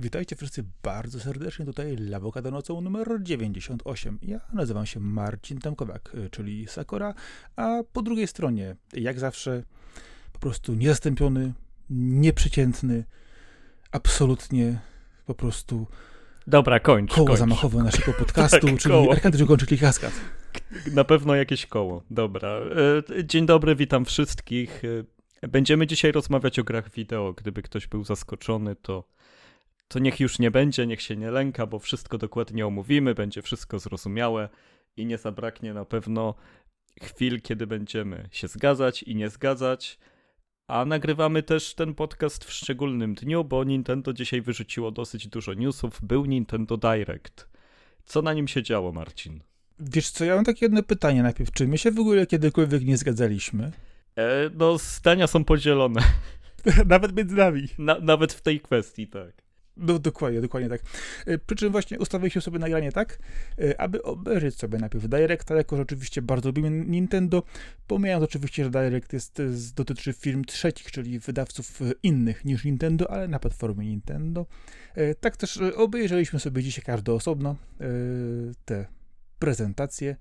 Witajcie wszyscy bardzo serdecznie tutaj Lawokado nocą numer 98. Ja nazywam się Marcin Tamkowiak, czyli Sakora, a po drugiej stronie, jak zawsze, po prostu niezastąpiony, nieprzeciętny, absolutnie po prostu Dobra, kończ. koło kończ. zamachowe naszego podcastu, Tak, czyli koło. Arkady kończy Kaskad. Na pewno jakieś koło. Dobra. E, Dzień dobry, witam wszystkich. E, Będziemy dzisiaj rozmawiać o grach wideo. Gdyby ktoś był zaskoczony, to, to niech już nie będzie, niech się nie lęka, bo wszystko dokładnie omówimy, będzie wszystko zrozumiałe i nie zabraknie na pewno chwil, kiedy będziemy się zgadzać i nie zgadzać. A nagrywamy też ten podcast w szczególnym dniu, bo Nintendo dzisiaj wyrzuciło dosyć dużo newsów. Był Nintendo Direct. Co na nim się działo, Marcin? Wiesz co, ja mam takie jedno pytanie najpierw. Czy my się w ogóle kiedykolwiek nie zgadzaliśmy? E, no, zdania są podzielone. Nawet między nami. Na, nawet w tej kwestii, tak. No dokładnie, dokładnie tak. E, Przy czym właśnie ustawiliśmy sobie nagranie tak, e, aby obejrzeć sobie najpierw Directa, jako że oczywiście bardzo lubimy Nintendo, pomijając oczywiście, że Direct jest, e, dotyczy firm trzecich, czyli wydawców innych niż Nintendo, ale na platformie Nintendo. Tak też obejrzeliśmy sobie dzisiaj każdy osobno te prezentacje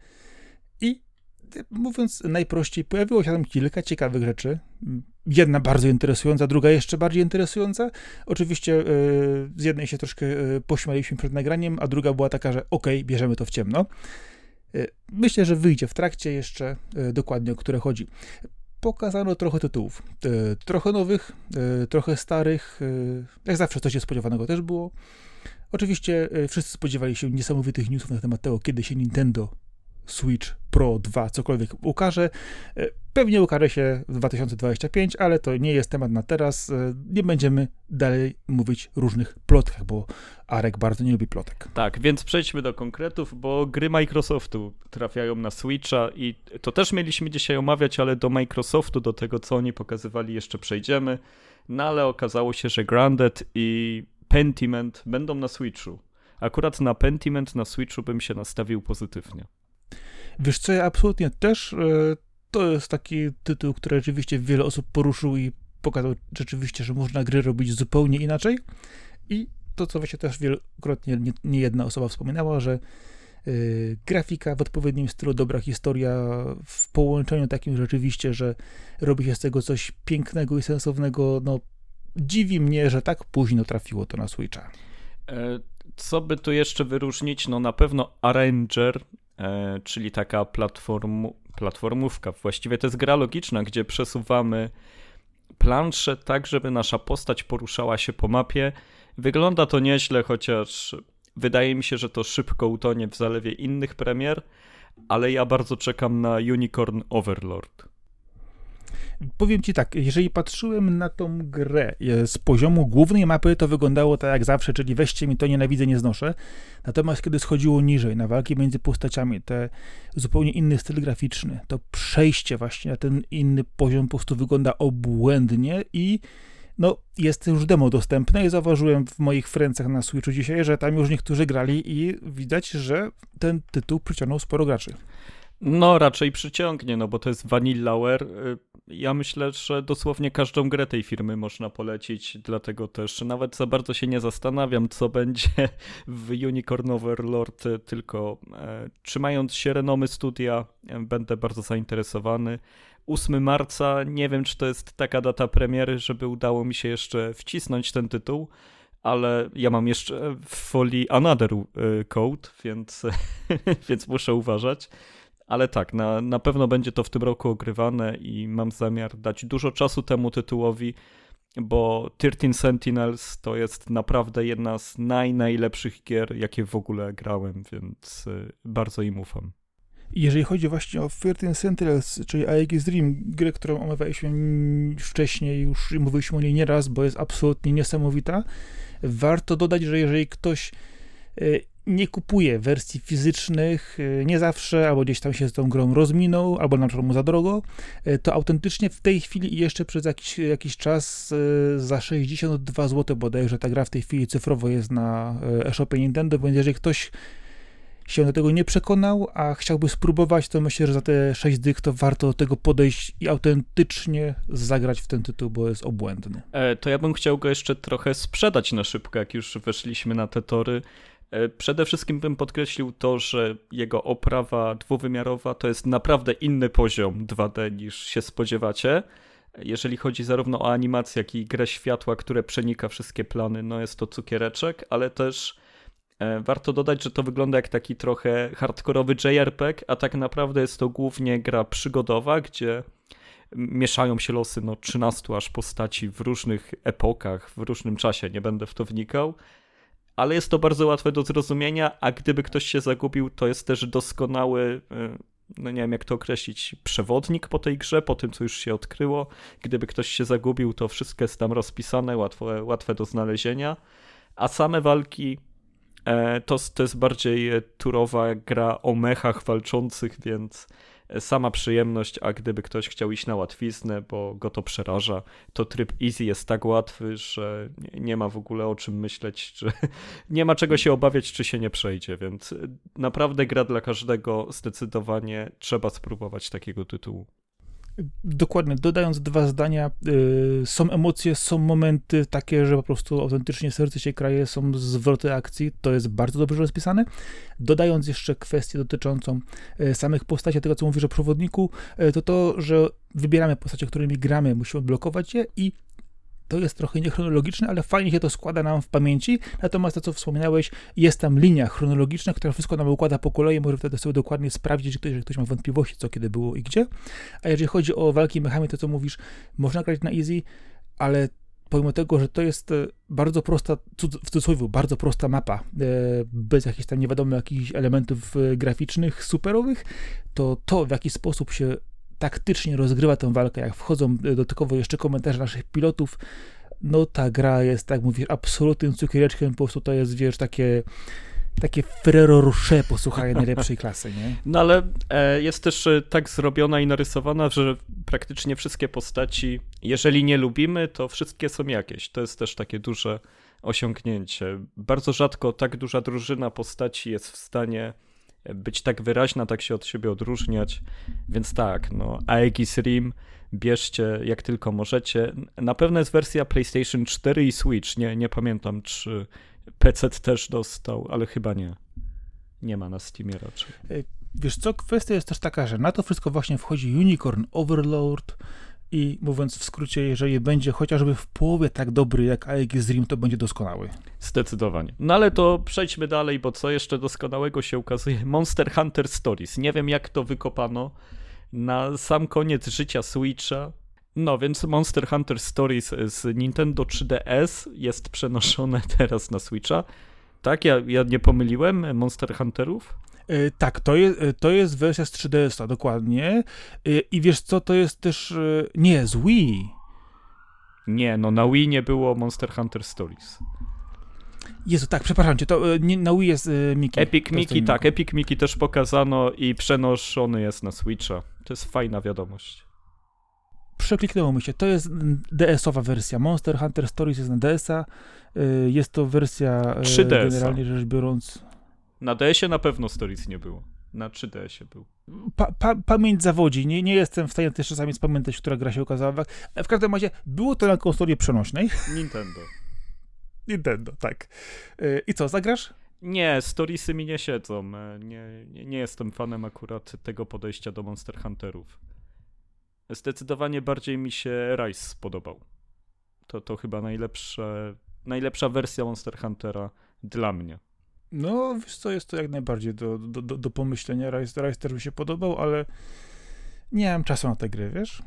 mówiąc najprościej, pojawiło się tam kilka ciekawych rzeczy. Jedna bardzo interesująca, druga jeszcze bardziej interesująca. Oczywiście e, z jednej się troszkę e, pośmialiśmy przed nagraniem, a druga była taka, że okej, bierzemy to w ciemno. E, Myślę, że wyjdzie w trakcie jeszcze dokładnie, o które chodzi. Pokazano trochę tytułów. Trochę nowych, trochę starych. Jak zawsze coś niespodziewanego też było. Oczywiście wszyscy spodziewali się niesamowitych newsów na temat tego, kiedy się Nintendo Switch Pro 2 cokolwiek ukaże. E, Pewnie ukaże się w 2025, ale to nie jest temat na teraz. E, Nie będziemy dalej mówić różnych plotkach, bo Arek bardzo nie lubi plotek. Tak, więc przejdźmy do konkretów, bo gry Microsoftu trafiają na Switcha i to też mieliśmy dzisiaj omawiać, ale do Microsoftu, do tego co oni pokazywali jeszcze przejdziemy. No ale okazało się, że Grounded i Pentiment będą na Switchu. Akurat na Pentiment na Switchu bym się nastawił pozytywnie. Wiesz co, ja absolutnie też. e, To jest taki tytuł, który rzeczywiście wiele osób poruszył i pokazał rzeczywiście, że można gry robić zupełnie inaczej. I to, co właśnie też wielokrotnie nie, nie jedna osoba wspominała, że y, grafika w odpowiednim stylu, dobra historia w połączeniu takim rzeczywiście, że robi się z tego coś pięknego i sensownego, no dziwi mnie, że tak późno trafiło to na Switcha. E, Co by tu jeszcze wyróżnić? No na pewno Arranger, e, czyli taka platform, platformówka. Właściwie to jest gra logiczna, gdzie przesuwamy planszę tak, żeby nasza postać poruszała się po mapie. Wygląda to nieźle, chociaż wydaje mi się, że to szybko utonie w zalewie innych premier, ale ja bardzo czekam na Unicorn Overlord. Powiem ci tak, jeżeli patrzyłem na tą grę e, z poziomu głównej mapy, to wyglądało tak jak zawsze, czyli weźcie mi to nienawidzę, nie znoszę. Natomiast kiedy schodziło niżej, na walki między postaciami, te zupełnie inny styl graficzny, to przejście właśnie na ten inny poziom po prostu wygląda obłędnie i no, jest już demo dostępne i zauważyłem w moich frencach na Switchu dzisiaj, że tam już niektórzy grali i widać, że ten tytuł przyciągnął sporo graczy. No, raczej przyciągnie, no bo to jest Vanillaware. Y, Ja myślę, że dosłownie każdą grę tej firmy można polecić, dlatego też nawet za bardzo się nie zastanawiam, co będzie w Unicorn Overlord, tylko e, trzymając się renomy studia, e, będę bardzo zainteresowany. 8 marca, nie wiem, czy to jest taka data premiery, żeby udało mi się jeszcze wcisnąć ten tytuł, ale ja mam jeszcze w folii Another y, Code, więc, więc muszę uważać. Ale tak, na, na pewno będzie to w tym roku ogrywane i mam zamiar dać dużo czasu temu tytułowi, bo 13 Sentinels to jest naprawdę jedna z naj, najlepszych gier, jakie w ogóle grałem, więc y, bardzo im ufam. Jeżeli chodzi właśnie o 13 Sentinels, czyli Aegis Dream, grę, którą omawialiśmy wcześniej, już mówiliśmy o niej nieraz, bo jest absolutnie niesamowita, warto dodać, że jeżeli ktoś e, nie kupuje wersji fizycznych, e, nie zawsze, albo gdzieś tam się z tą grą rozminął, albo na przykład mu za drogo, e, to autentycznie w tej chwili i jeszcze przez jakiś, jakiś czas e, za 62 zł bodajże ta gra w tej chwili cyfrowo jest na e-shopie Nintendo, więc jeżeli ktoś się do tego nie przekonał, a chciałby spróbować, to myślę, że za te 6 dych to warto do tego podejść i autentycznie zagrać w ten tytuł, bo jest obłędny. E, to ja bym chciał go jeszcze trochę sprzedać na szybko, jak już weszliśmy na te tory. E, przede wszystkim bym podkreślił to, że jego oprawa dwuwymiarowa to jest naprawdę inny poziom 2D niż się spodziewacie. Jeżeli chodzi zarówno o animację, jak i grę światła, które przenika wszystkie plany, no jest to cukiereczek, ale też e, warto dodać, że to wygląda jak taki trochę hardkorowy JRPG, a tak naprawdę jest to głównie gra przygodowa, gdzie mieszają się losy no, 13 aż postaci w różnych epokach, w różnym czasie, nie będę w to wnikał ale jest to bardzo łatwe do zrozumienia, a gdyby ktoś się zagubił, to jest też doskonały, e, no nie wiem jak to określić, przewodnik po tej grze, po tym co już się odkryło. Gdyby ktoś się zagubił, to wszystko jest tam rozpisane, łatwe, łatwe do znalezienia. A same walki e, to, to jest bardziej turowa gra o mechach walczących, więc sama przyjemność, a gdyby ktoś chciał iść na łatwiznę, bo go to przeraża, to tryb easy jest tak łatwy, że nie ma w ogóle o czym myśleć, czy nie ma czego się obawiać, czy się nie przejdzie, więc naprawdę gra dla każdego, zdecydowanie trzeba spróbować takiego tytułu. Dokładnie, dodając dwa zdania, yy, są emocje, są momenty takie, że po prostu autentycznie serce się kraje, są zwroty akcji, to jest bardzo dobrze rozpisane. Dodając jeszcze kwestię dotyczącą yy, samych postaci, tego co mówisz o przewodniku, yy, to to, że wybieramy postacie, którymi gramy, musimy blokować je i to jest trochę niechronologiczne, ale fajnie się to składa nam w pamięci. Natomiast to, co wspominałeś, jest tam linia chronologiczna, która wszystko nam układa po kolei. Może wtedy sobie dokładnie sprawdzić, że ktoś, ktoś ma wątpliwości, co kiedy było i gdzie. A jeżeli chodzi o walki mechami, to co mówisz, można grać na easy, ale pomimo tego, że to jest e, bardzo prosta, w cudzysłowie, bardzo prosta mapa, e, bez jakichś tam nie wiadomo jakichś elementów e, graficznych, superowych, to to, w jaki sposób się taktycznie rozgrywa tę walkę, jak wchodzą dodatkowo jeszcze komentarze naszych pilotów, no ta gra jest, tak mówisz, absolutnym cukiereczkiem, po prostu to jest, wiesz, takie takie Ferrero Rocher, posłuchaj, najlepszej klasy, nie? No ale e, jest też e, tak zrobiona i narysowana, że praktycznie wszystkie postaci, jeżeli nie lubimy, to wszystkie są jakieś. To jest też takie duże osiągnięcie. Bardzo rzadko tak duża drużyna postaci jest w stanie być tak wyraźna, tak się od siebie odróżniać. Więc tak, no, Aegis Rim bierzcie jak tylko możecie. Na pewno jest wersja PlayStation 4 i Switch. Nie, nie pamiętam, czy PC też dostał, ale chyba nie. Nie ma na Steamie raczej. Wiesz co, kwestia jest też taka, że na to wszystko właśnie wchodzi Unicorn Overlord, i mówiąc w skrócie, jeżeli będzie chociażby w połowie tak dobry jak Aegis Rim, to będzie doskonały. Zdecydowanie. No ale to przejdźmy dalej, bo co jeszcze doskonałego się ukazuje? Monster Hunter Stories. Nie wiem jak to wykopano na sam koniec życia Switcha. No więc Monster Hunter Stories z Nintendo 3DS jest przenoszone teraz na Switcha. Tak, ja, ja nie pomyliłem Monster Hunterów? E, tak, to jest, e, to jest wersja z 3DS-a, dokładnie. E, I wiesz co, to jest też... Nie, z Wii. Nie, no na Wii nie było Monster Hunter Stories. Jezu, tak, przepraszam cię, to nie, na Wii jest Mickey. Epic Mickey, tak, Epic Mickey też pokazano i przenoszony jest na Switcha. To jest fajna wiadomość. Przekliknęło mi się, to jest DS-owa wersja. Monster Hunter Stories jest na DS-a. Jest to wersja 3DS generalnie rzecz biorąc na DS-ie na pewno Stories nie było. Na 3DS-ie był. Pa, pa, pamięć zawodzi. Nie, nie jestem w stanie też czasami spamiętać, która gra się okazała. W każdym razie było to na konsoli przenośnej. Nintendo. Nintendo, tak. Y, I co, zagrasz? Nie, storiesy mi nie siedzą. E, nie, nie, nie jestem fanem akurat tego podejścia do Monster Hunterów. Zdecydowanie bardziej mi się Rise spodobał. To, to chyba najlepsze, najlepsza wersja Monster Huntera dla mnie. No, wiesz co, jest to jak najbardziej do, do, do, do pomyślenia. Rise, też mi się podobał, ale nie mam czasu na tę gry, wiesz?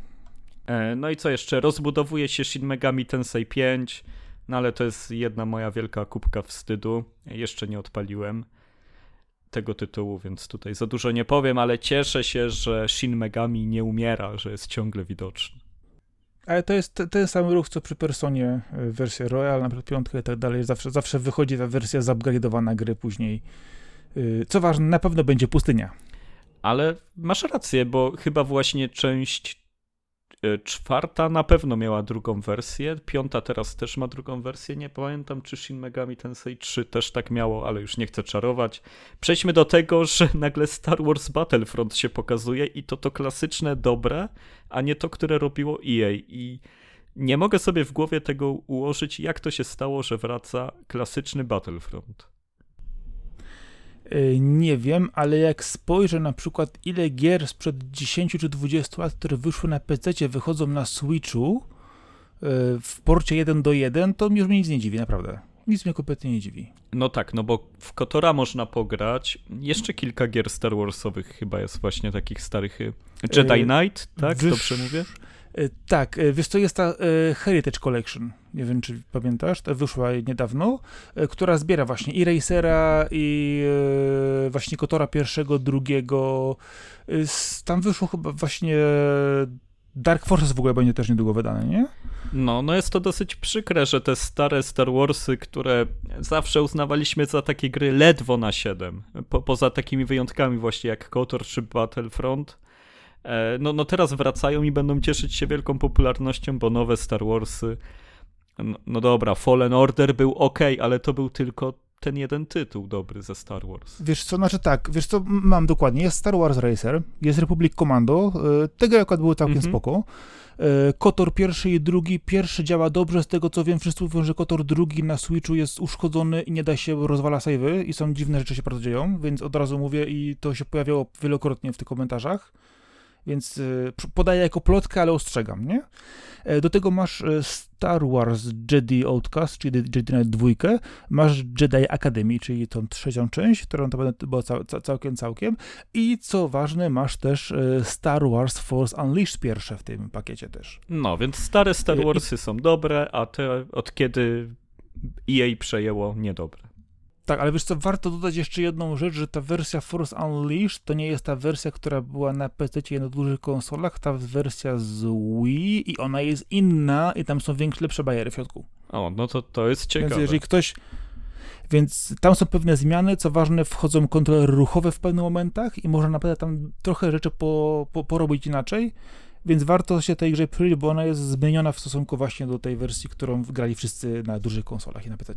E, no i co jeszcze? Rozbudowuje się Shin Megami Tensei 5, no ale to jest jedna moja wielka kubka wstydu. Jeszcze nie odpaliłem tego tytułu, więc tutaj za dużo nie powiem, ale cieszę się, że Shin Megami nie umiera, że jest ciągle widoczny. Ale to jest ten sam ruch, co przy Personie y, wersja Royal, na przykład piątkę i tak dalej. Zawsze, zawsze wychodzi ta wersja zupgrade'owana gry później. Y, co ważne, na pewno będzie pustynia. Ale masz rację, bo chyba właśnie część E, czwarta na pewno miała drugą wersję, piąta teraz też ma drugą wersję, nie pamiętam czy Shin Megami Tensei 3 też tak miało, ale już nie chcę czarować. Przejdźmy do tego, że nagle Star Wars Battlefront się pokazuje i to to klasyczne dobre, a nie to, które robiło EA i nie mogę sobie w głowie tego ułożyć, jak to się stało, że wraca klasyczny Battlefront. E, nie wiem, ale jak spojrzę na przykład ile gier sprzed 10 czy 20 lat, które wyszły na PC, wychodzą na Switchu e, w porcie 1 do 1, to już mnie nic nie dziwi, naprawdę. Nic mnie kompletnie nie dziwi. No tak, no bo w Kotora można pograć. Jeszcze kilka gier Star Warsowych chyba jest właśnie takich starych. Y, Jedi Knight, tak? Wysz... Dobrze mówię? E, tak, e, wiesz co, jest ta e, Heritage Collection, nie wiem czy pamiętasz, ta wyszła niedawno, która zbiera właśnie i Racera, i właśnie Kotora pierwszego, drugiego. Tam wyszło chyba właśnie Dark Forces w ogóle będzie też niedługo wydane, nie? No, no jest to dosyć przykre, że te stare Star Warsy, które zawsze uznawaliśmy za takie gry ledwo na 7, po, poza takimi wyjątkami właśnie jak KOTOR czy Battlefront, no, no teraz wracają i będą cieszyć się wielką popularnością, bo nowe Star Warsy. No, no dobra, Fallen Order był ok, ale to był tylko ten jeden tytuł dobry ze Star Wars. Wiesz co, znaczy tak, wiesz co, mam dokładnie, jest Star Wars Racer, jest Republic Commando, e, tego akurat było całkiem mm -hmm. spoko. E, Kotor pierwszy i drugi, pierwszy działa dobrze, z tego co wiem, wszyscy mówią, że Kotor drugi na Switchu jest uszkodzony i nie da się, rozwala save'y i są dziwne rzeczy się bardzo dzieją, więc od razu mówię i to się pojawiało wielokrotnie w tych komentarzach więc y, podaję jako plotkę, ale ostrzegam, nie? E, do tego masz e, Star Wars Jedi Outcast, czyli Jedi Knight 2, masz Jedi Academy, czyli tą trzecią część, którą to była cał, całkiem, całkiem i co ważne, masz też e, Star Wars Force Unleashed pierwsze w tym pakiecie też. No, więc stare Star Warsy I... są dobre, a te od kiedy EA przejęło niedobre. Tak, ale wiesz co, warto dodać jeszcze jedną rzecz, że ta wersja Force Unleashed to nie jest ta wersja, która była na PC i na dużych konsolach, ta wersja z Wii i ona jest inna i tam są większe, lepsze bariery w środku. O, no to to jest ciekawe. Więc jeżeli ktoś... Więc tam są pewne zmiany, co ważne, wchodzą kontrolery ruchowe w pewnych momentach i można naprawdę tam trochę rzeczy po, po, porobić inaczej, więc warto się tej grze przyjrzeć, bo ona jest zmieniona w stosunku właśnie do tej wersji, którą grali wszyscy na dużych konsolach i na PC.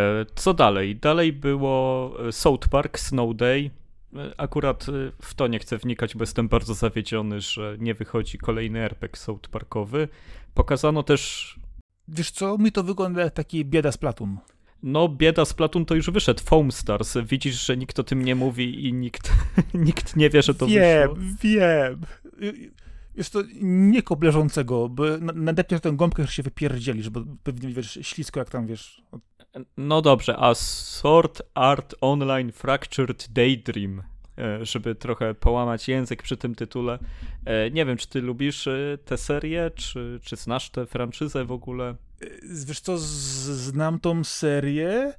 E, co dalej? Dalej było e, South Park, Snow Day. E, akurat w to nie chcę wnikać, bo jestem bardzo zawiedziony, że nie wychodzi kolejny RPG South Parkowy. Pokazano też... Wiesz co, mi to wygląda jak taki bieda z Platun. No, bieda z Platun to już wyszedł. Foam Stars. Widzisz, że nikt o tym nie mówi i nikt, nikt nie wie, że to wiem, wyszło. Wiem, wiem. Jest to nie bo nadepniesz tę gąbkę, że się wypierdzielisz, bo pewnie wiesz, ślisko jak tam, wiesz, no dobrze, a Sword Art Online Fractured Daydream, e, żeby trochę połamać język przy tym tytule. E, nie wiem, czy ty lubisz e, tę serię, czy, czy znasz tę franczyzę w ogóle? Wiesz co, znam tą serię.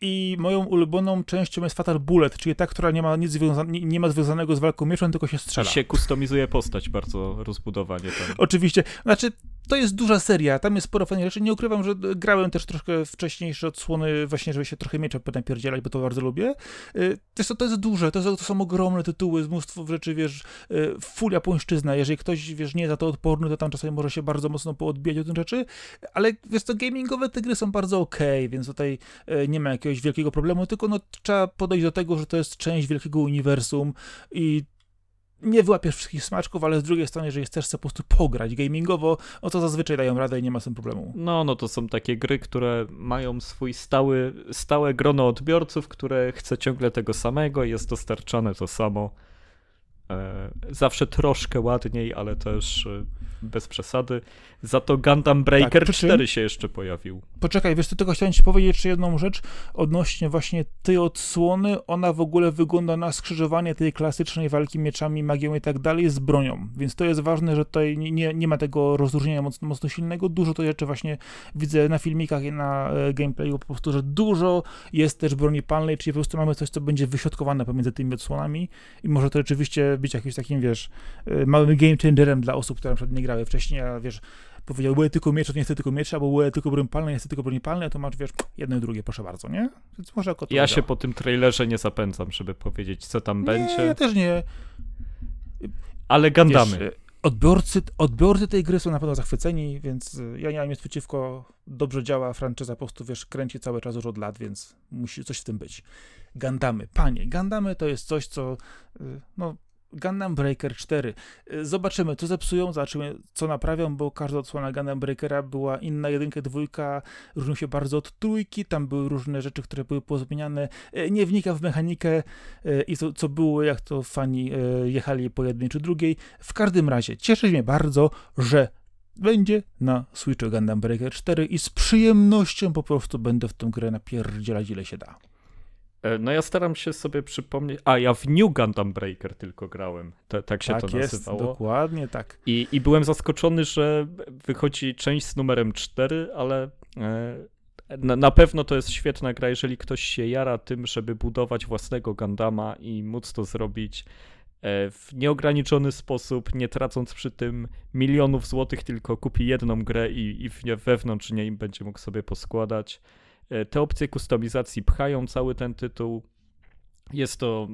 I moją ulubioną częścią jest Fatal Bullet, czyli ta, która nie ma nic związane, nie ma związanego z walką mieczem, tylko się strzela. I się kustomizuje postać bardzo rozbudowanie. Tam. Oczywiście. Znaczy, to jest duża seria, tam jest sporo fajnych rzeczy. Nie ukrywam, że grałem też troszkę wcześniejsze odsłony, właśnie, żeby się trochę miecza pierdzielać, bo to bardzo lubię. Y, to jest, to jest duże, to, to są ogromne tytuły, mnóstwo rzeczy, wiesz, y, fulia płaszczyzna. Jeżeli ktoś, wiesz, nie jest za to odporny, to tam czasami może się bardzo mocno poodbijać od tych rzeczy, ale wiesz, to gamingowe te gry są bardzo okej, okay, więc tutaj nie ma jakiegoś wielkiego problemu, tylko no, trzeba podejść do tego, że to jest część wielkiego uniwersum i nie wyłapiesz wszystkich smaczków, ale z drugiej strony, jeżeli chcesz sobie po prostu pograć gamingowo, no to zazwyczaj dają radę i nie ma z tym problemu. No, no to są takie gry, które mają swój stały, stałe grono odbiorców, które chce ciągle tego samego, jest dostarczane to samo. E, zawsze troszkę ładniej, ale też e, bez przesady. Za to Gundam Breaker tak, 4 się jeszcze pojawił. Poczekaj, wiesz, tylko chciałem ci powiedzieć jeszcze jedną rzecz odnośnie właśnie tej odsłony. Ona w ogóle wygląda na skrzyżowanie tej klasycznej walki mieczami, magią i tak dalej z bronią, więc to jest ważne, że tutaj nie, nie ma tego rozróżnienia mocno, mocno silnego. Dużo to rzeczy właśnie widzę na filmikach i na e, gameplayu po prostu, że dużo jest też broni palnej, czyli po prostu mamy coś, co będzie wyśrodkowane pomiędzy tymi odsłonami i może to rzeczywiście być jakimś takim, wiesz, e, małym game changerem dla osób, które na przykład nie grały wcześniej, a wiesz, powiedział, były tylko miecze, to nie chcę tylko miecze, albo były tylko broń palne, nie chcę tylko broni palne, to masz, wiesz, jedno i drugie, proszę bardzo, nie? Więc może jako Ja się po tym trailerze nie zapędzam, żeby powiedzieć, co tam nie, będzie. ja też nie. Ale Gandamy. Wiesz, odbiorcy, odbiorcy tej gry są na pewno zachwyceni, więc y, ja nie mam nic przeciwko. Dobrze działa, franczyza po prostu, wiesz, kręci cały czas już od lat, więc musi coś w tym być. Gandamy. Panie, Gandamy to jest coś, co, y, no, Gundam Breaker 4. Y, zobaczymy, co zepsują, zobaczymy, co naprawią, bo każda odsłona Gundam Breakera była inna, jedynka, dwójka, różnią się bardzo od trójki, tam były różne rzeczy, które były pozmieniane. Y, nie wnika w mechanikę y, i to, co było, jak to fani jechali po jednej czy drugiej. W każdym razie, cieszy mnie bardzo, że będzie na Switchu Gundam Breaker 4 i z przyjemnością po prostu będę w tę grę napierdzielać ile się da. E, no ja staram się sobie przypomnieć. A ja w New Gundam Breaker tylko grałem. Te, tak się tak to jest, nazywało. Dokładnie tak. I, I byłem zaskoczony, że wychodzi część z numerem 4, ale e, na, na, pewno to jest świetna gra, jeżeli ktoś się jara tym, żeby budować własnego Gundama i móc to zrobić e, w nieograniczony sposób, nie tracąc przy tym milionów złotych, tylko kupi jedną grę i, i wewnątrz niej będzie mógł sobie poskładać. E, te opcje kustomizacji pchają cały ten tytuł. Jest to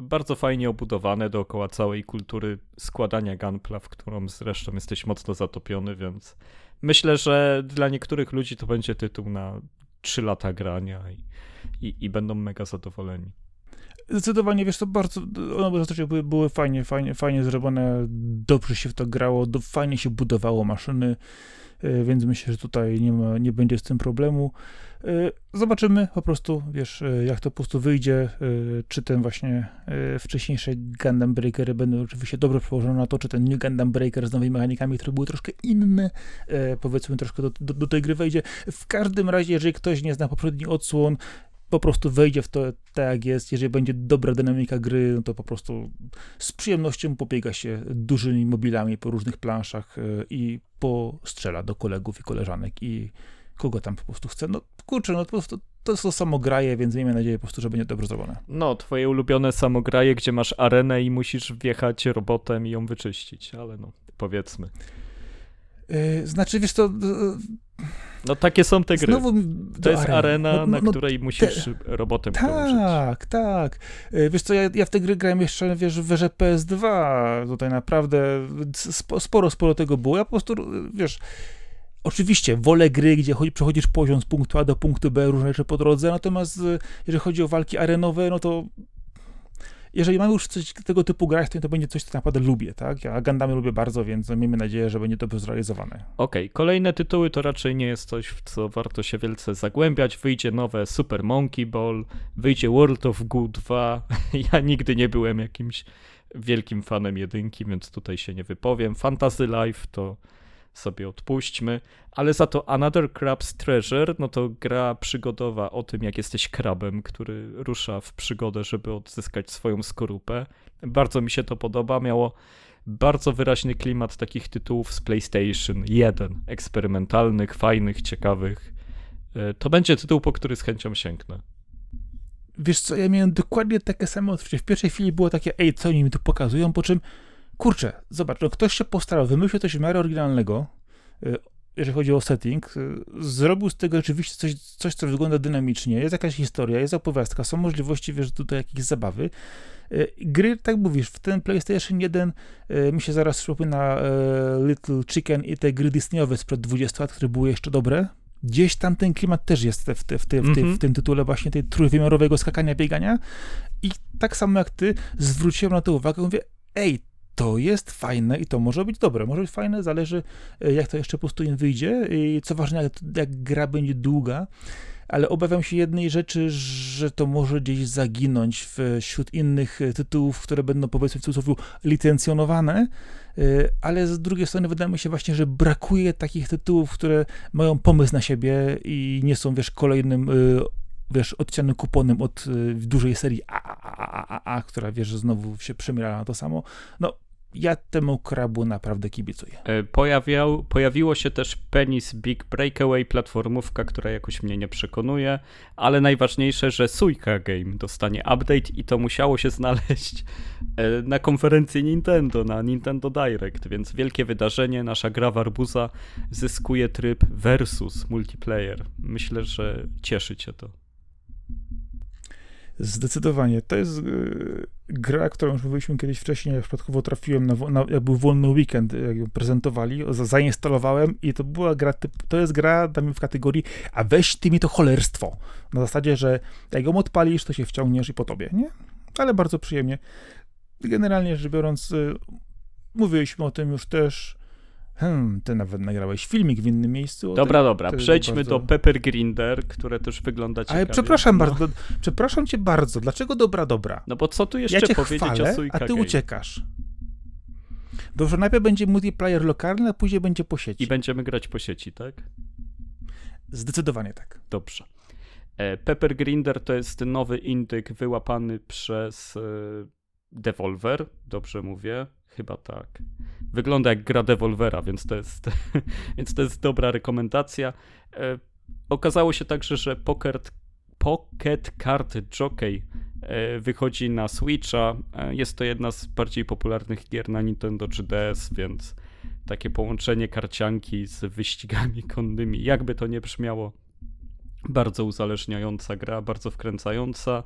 bardzo fajnie obudowane dookoła całej kultury składania gunpla, w którą zresztą jesteś mocno zatopiony, więc myślę, że dla niektórych ludzi to będzie tytuł na 3 lata grania i, i, i będą mega zadowoleni. Zdecydowanie, wiesz, to bardzo, one zazwyczaj były, były fajnie, fajnie, fajnie zrobione, dobrze się w to grało, do, fajnie się budowało maszyny, e, więc myślę, że tutaj nie, ma, nie będzie z tym problemu. E, zobaczymy po prostu, wiesz, e, jak to po prostu wyjdzie, czy ten właśnie wcześniejsze Gundam Breakery będą oczywiście dobrze przełożone na to, czy ten New Gundam Breaker z nowymi mechanikami, które były troszkę inne, powiedzmy troszkę do, do, do tej gry wejdzie. W każdym razie, jeżeli ktoś nie zna poprzednich odsłon, po prostu wejdzie w to tak jak jest. Jeżeli będzie dobra dynamika gry, no to po prostu z przyjemnością pobiega się dużymi mobilami po różnych planszach i postrzela do kolegów i koleżanek i kogo tam po prostu chce. No kurczę, no po prostu to są samograje, więc miejmy nadzieję po prostu, że będzie dobrze zrobione. No, twoje ulubione samograje, gdzie masz arenę i musisz wjechać robotem i ją wyczyścić, ale no, powiedzmy. Yy, znaczy, wiesz to... Yy, no takie są te gry. Znowu to jest areny. arena, no, no, na no, której musisz te... robotem Tak, tak. Yy, wiesz co, ja, ja w te gry grałem jeszcze, wiesz, w werze PS2. Tutaj naprawdę sporo, sporo tego było. Ja po prostu, wiesz Oczywiście wolę gry, gdzie chodzi, przechodzisz poziom z punktu A do punktu B, różne rzeczy po drodze, natomiast e, jeżeli chodzi o walki arenowe, no to jeżeli mam już coś tego typu grać, to to będzie coś, co naprawdę lubię, tak? Ja Gundamy lubię bardzo, więc miejmy nadzieję, że będzie dobrze zrealizowane. Okej, okay. kolejne tytuły to raczej nie jest coś, w co warto się wielce zagłębiać. Wyjdzie nowe Super Monkey Ball, wyjdzie World of Goo 2. ja nigdy nie byłem jakimś wielkim fanem jedynki, więc tutaj się nie wypowiem. Fantasy Life to sobie odpuśćmy, ale za to Another Crab's Treasure, no to gra przygodowa o tym, jak jesteś krabem, który rusza w przygodę, żeby odzyskać swoją skorupę. Bardzo mi się to podoba, miało bardzo wyraźny klimat takich tytułów z PlayStation 1, eksperymentalnych, fajnych, ciekawych. E, to będzie tytuł, po który z chęcią sięgnę. Wiesz co, ja miałem dokładnie takie samo odczucie. W pierwszej chwili było takie, ej, co oni mi tu pokazują, po czym kurczę, zobacz, no ktoś się postarał, wymyślił coś w miarę oryginalnego, y, jeżeli chodzi o setting, y, zrobił z tego rzeczywiście coś, coś, co wygląda dynamicznie, jest jakaś historia, jest opowiastka, są możliwości, wiesz, tutaj jakieś zabawy. Y, gry, tak mówisz, w ten PlayStation 1 mi się zaraz przypomina Little Chicken i te gry Disneyowe sprzed 20 lat, które były jeszcze dobre. Gdzieś tam ten klimat też jest w, te, w, te, w, te, w, mhm. tym tytule właśnie tej trójwymiarowego skakania, biegania i tak samo jak ty zwróciłem na to uwagę, mówię, ej, to jest fajne i to może być dobre. Może być fajne, zależy e, jak to jeszcze po im wyjdzie i co ważne, jak, jak gra będzie długa, ale obawiam się jednej rzeczy, że to może gdzieś zaginąć wśród innych e, tytułów, które będą powiedzmy w cudzysłowie licencjonowane, e, ale z drugiej strony wydaje mi się właśnie, że brakuje takich tytułów, które mają pomysł na siebie i nie są, wiesz, kolejnym wiesz, odcianym kuponem od dużej serii A, A, A, A, A, która, wiesz, znowu się przemiera na to samo. No, ja temu krabu naprawdę kibicuję. E, pojawiał, pojawiło się też Penis Big Breakaway, platformówka, która jakoś mnie nie przekonuje, ale najważniejsze, że Suika Game dostanie update i to musiało się znaleźć e, na konferencji Nintendo, na Nintendo Direct, więc wielkie wydarzenie, nasza gra Warbuza zyskuje tryb versus multiplayer. Myślę, że cieszy cię to. Zdecydowanie. To jest yy, gra, którą już mówiliśmy kiedyś wcześniej. Ja przypadkowo trafiłem na, na jak był wolny weekend, jak ją prezentowali, zainstalowałem i to była gra, to jest gra damy w kategorii, a weź ty mi to cholerstwo. Na zasadzie, że jak ją odpalisz, to się wciągniesz i po tobie, nie? Ale bardzo przyjemnie. Generalnie rzecz biorąc, yy, mówiliśmy o tym już też Hmm, ty nawet nagrałeś filmik w innym miejscu. Dobra, dobra, przejdźmy bardzo... do Pepper Grinder, które też wygląda ciekawie. Ale przepraszam no. bardzo, przepraszam cię bardzo, dlaczego dobra, dobra? No bo co tu jeszcze ja cię powiedzieć chwalę, o a ty uciekasz. Dobrze, najpierw będzie multiplayer lokalny, a później będzie po sieci. I będziemy grać po sieci, tak? Zdecydowanie tak. Dobrze. E, Pepper Grinder to jest nowy indyk wyłapany przez e, Devolver, dobrze mówię? Chyba tak wygląda jak gra Devolvera, więc to jest, więc to jest dobra rekomendacja. E, okazało się także, że Pocket, Pocket Card Jockey e, wychodzi na Switcha. E, jest to jedna z bardziej popularnych gier na Nintendo 3DS, więc takie połączenie karcianki z wyścigami konnymi, jakby to nie brzmiało, bardzo uzależniająca gra, bardzo wkręcająca.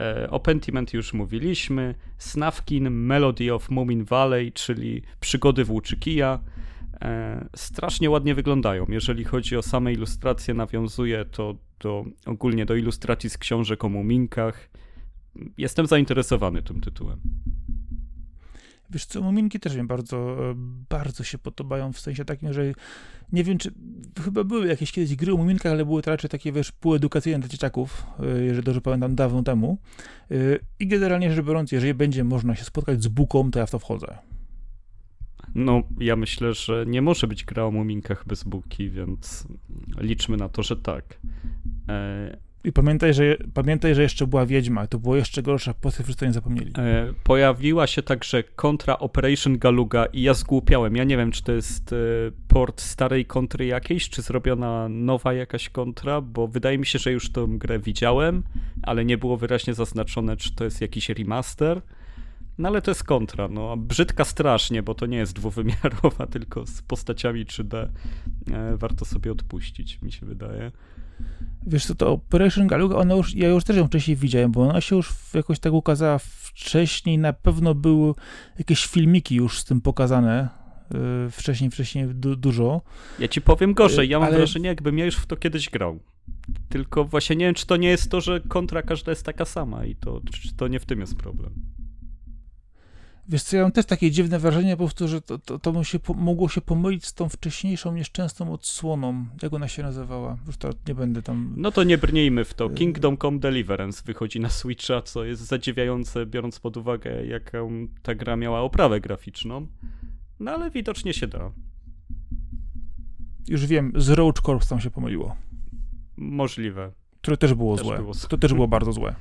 E, o Pentiment już mówiliśmy. Snafkin, Melody of Moomin Valley, czyli przygody włóczykija. E, strasznie ładnie wyglądają. Jeżeli chodzi o same ilustracje, nawiązuje to do, ogólnie do ilustracji z książek o muminkach. Jestem zainteresowany tym tytułem. Wiesz co, muminki też mi bardzo, e, bardzo się podobają, w sensie takim, że nie wiem, czy chyba były jakieś kiedyś gry o muminkach, ale były to raczej takie, wiesz, półedukacyjne dla dzieciaków, e, jeżeli dobrze pamiętam, dawno temu. E, I generalnie rzecz biorąc, jeżeli będzie można się spotkać z buką, to ja w to wchodzę. No, ja myślę, że nie może być gra o muminkach bez buki, więc liczmy na to, że tak. I pamiętaj, że, pamiętaj, że jeszcze była Wiedźma. To było jeszcze gorsza postać, wszyscy nie zapomnieli. E, pojawiła się także kontra Operation Galuga i ja zgłupiałem. Ja nie wiem, czy to jest e, port starej kontry jakiejś, czy zrobiona nowa jakaś kontra, bo wydaje mi się, że już tę grę widziałem, ale nie było wyraźnie zaznaczone, czy to jest jakiś remaster. No ale to jest kontra, no brzydka strasznie, bo to nie jest dwuwymiarowa, tylko z postaciami 3D. E, warto sobie odpuścić, mi się wydaje. Wiesz co, to Operation Galuga, ona już, ja już też ją wcześniej widziałem, bo ona się już jakoś tak ukazała wcześniej, na pewno były jakieś filmiki już z tym pokazane, yy, wcześniej, wcześniej du dużo. Ja ci powiem gorzej, ja mam ale... wrażenie, jakbym ja już w to kiedyś grał. Tylko właśnie nie wiem, czy to nie jest to, że kontra każda jest taka sama i to, czy to nie w tym jest problem. Wiesz co, ja mam też takie dziwne wrażenie po prostu, że to, to, to się po, mogło się pomylić z tą wcześniejszą, nieszczęsną odsłoną. Jak ona się nazywała? Już to nie będę tam... No to nie brnijmy w to. Y- Kingdom Come Deliverance wychodzi na Switcha, co jest zadziwiające, biorąc pod uwagę, jaką ta gra miała oprawę graficzną. No ale widocznie się da. Już wiem, z Roach Corps tam się pomyliło. Możliwe. Które też było też złe. Było... To też było bardzo złe.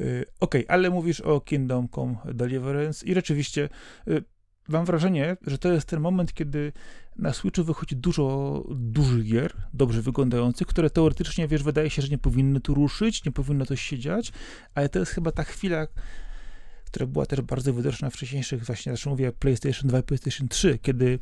Y, ok, ale mówisz o Kingdom Come Deliverance i rzeczywiście y, mam wrażenie, że to jest ten moment, kiedy na Switchu wychodzi dużo dużych gier, dobrze wyglądających, które teoretycznie, wiesz, wydaje się, że nie powinny tu ruszyć, nie powinno coś się dziać, ale to jest chyba ta chwila, która była też bardzo widoczna w wcześniejszych, właśnie, zresztą mówię PlayStation 2 PlayStation 3, kiedy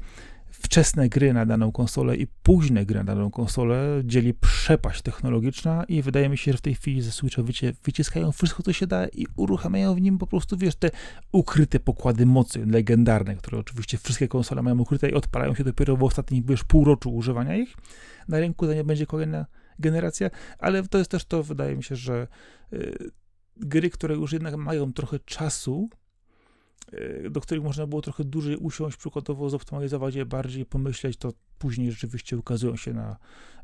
wczesne gry na daną konsolę i późne gry na daną konsolę dzieli przepaść technologiczna i wydaje mi się, że w tej chwili ze Switcha wycie, wyciskają wszystko, co się da i uruchamiają w nim po prostu, wiesz, te ukryte pokłady mocy legendarne, które oczywiście wszystkie konsole mają ukryte i odpalają się dopiero w ostatnim, wiesz, półroczu używania ich. Na rynku za nie będzie kolejna generacja, ale to jest też to, wydaje mi się, że y, gry, które już jednak mają trochę czasu, do których można było trochę dłużej usiąść, przykładowo zoptymalizować je bardziej, pomyśleć, to później rzeczywiście ukazują się na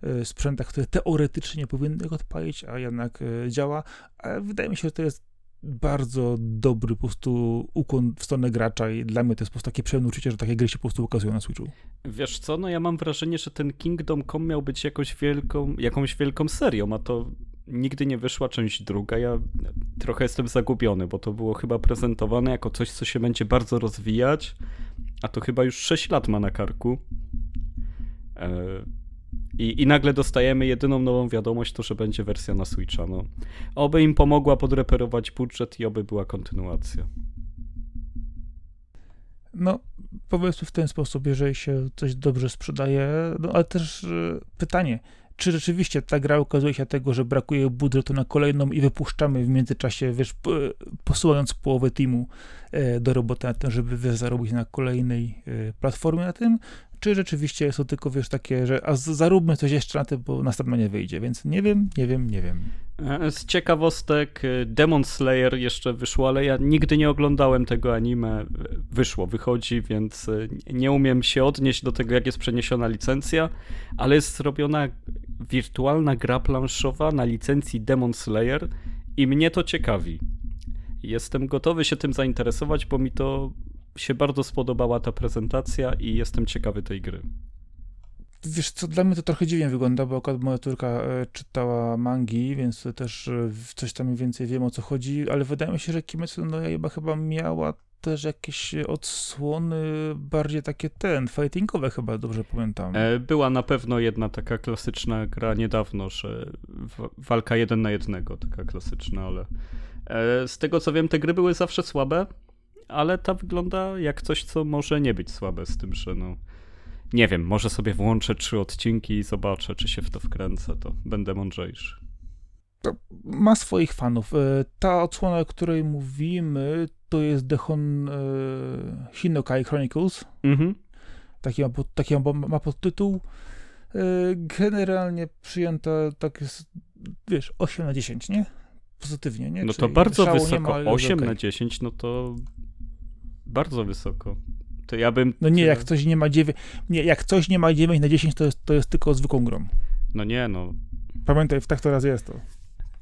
e, sprzętach, które teoretycznie powinny odpalić, a jednak e, działa. Ale wydaje mi się, że to jest bardzo dobry po prostu ukłon w stronę gracza i dla mnie to jest po prostu takie przyjemne uczucie, że takie gry się po prostu ukazują na Switchu. Wiesz co, no ja mam wrażenie, że ten Kingdom Come miał być jakąś wielką, jakąś wielką serią, a to nigdy nie wyszła część druga. Ja trochę jestem zagubiony, bo to było chyba prezentowane jako coś, co się będzie bardzo rozwijać, a to chyba już 6 lat ma na karku. E, I, I nagle dostajemy jedyną nową wiadomość, to że będzie wersja na Switcha. No. Oby im pomogła podreperować budżet i oby była kontynuacja. No, powiedzmy w ten sposób, jeżeli się coś dobrze sprzedaje, no ale też e, pytanie, czy rzeczywiście ta gra okazuje się tego, że brakuje budżetu na kolejną i wypuszczamy w międzyczasie, wiesz, posyłając połowę teamu e, do roboty na tym, żeby wiesz, zarobić na kolejnej e, platformie na tym, czy rzeczywiście to tylko, wiesz, takie, że a zaróbmy coś jeszcze na tym, bo następna nie wyjdzie, więc nie wiem, nie wiem, nie wiem. E, z ciekawostek Demon Slayer jeszcze wyszło, ale ja nigdy nie oglądałem tego anime. Wyszło, wychodzi, więc nie umiem się odnieść do tego, jak jest przeniesiona licencja, ale jest zrobiona wirtualna gra planszowa na licencji Demon Slayer i mnie to ciekawi. Jestem gotowy się tym zainteresować, bo mi to się bardzo spodobała ta prezentacja i jestem ciekawy tej gry. Wiesz co, dla mnie to trochę dziwnie wygląda, bo akurat moja córka e, czytała mangi, więc też e, coś tam więcej wiem o co chodzi, ale wydaje mi się, że Kimetsu no Yaiba chyba miała też jakieś odsłony bardziej takie ten, fightingowe chyba, dobrze pamiętam. E, była na pewno jedna taka klasyczna gra niedawno, że walka jeden na jednego, taka klasyczna, ale z tego co wiem, te gry były zawsze słabe, ale ta wygląda jak coś, co może nie być słabe, z tym, że no nie wiem, może sobie włączę trzy odcinki i zobaczę, czy się w to wkręcę, to będę mądrzejszy. To ma swoich fanów. E, ta odsłona, o której mówimy, to jest The Hon, e, Hinokai Chronicles. Mhm. Taki, ma, taki ma, ma podtytuł. E, generalnie przyjęta tak jest, wiesz, 8 na 10, nie? Pozytywnie, nie? No to Czyli bardzo wysoko. 8 okay. na 10, no to bardzo wysoko. To ja bym... No nie, jak coś nie ma 9, nie, jak coś nie ma 9 na 10, to jest, to jest tylko zwykłą grą. No nie, no. Pamiętaj, tak to raz jest to.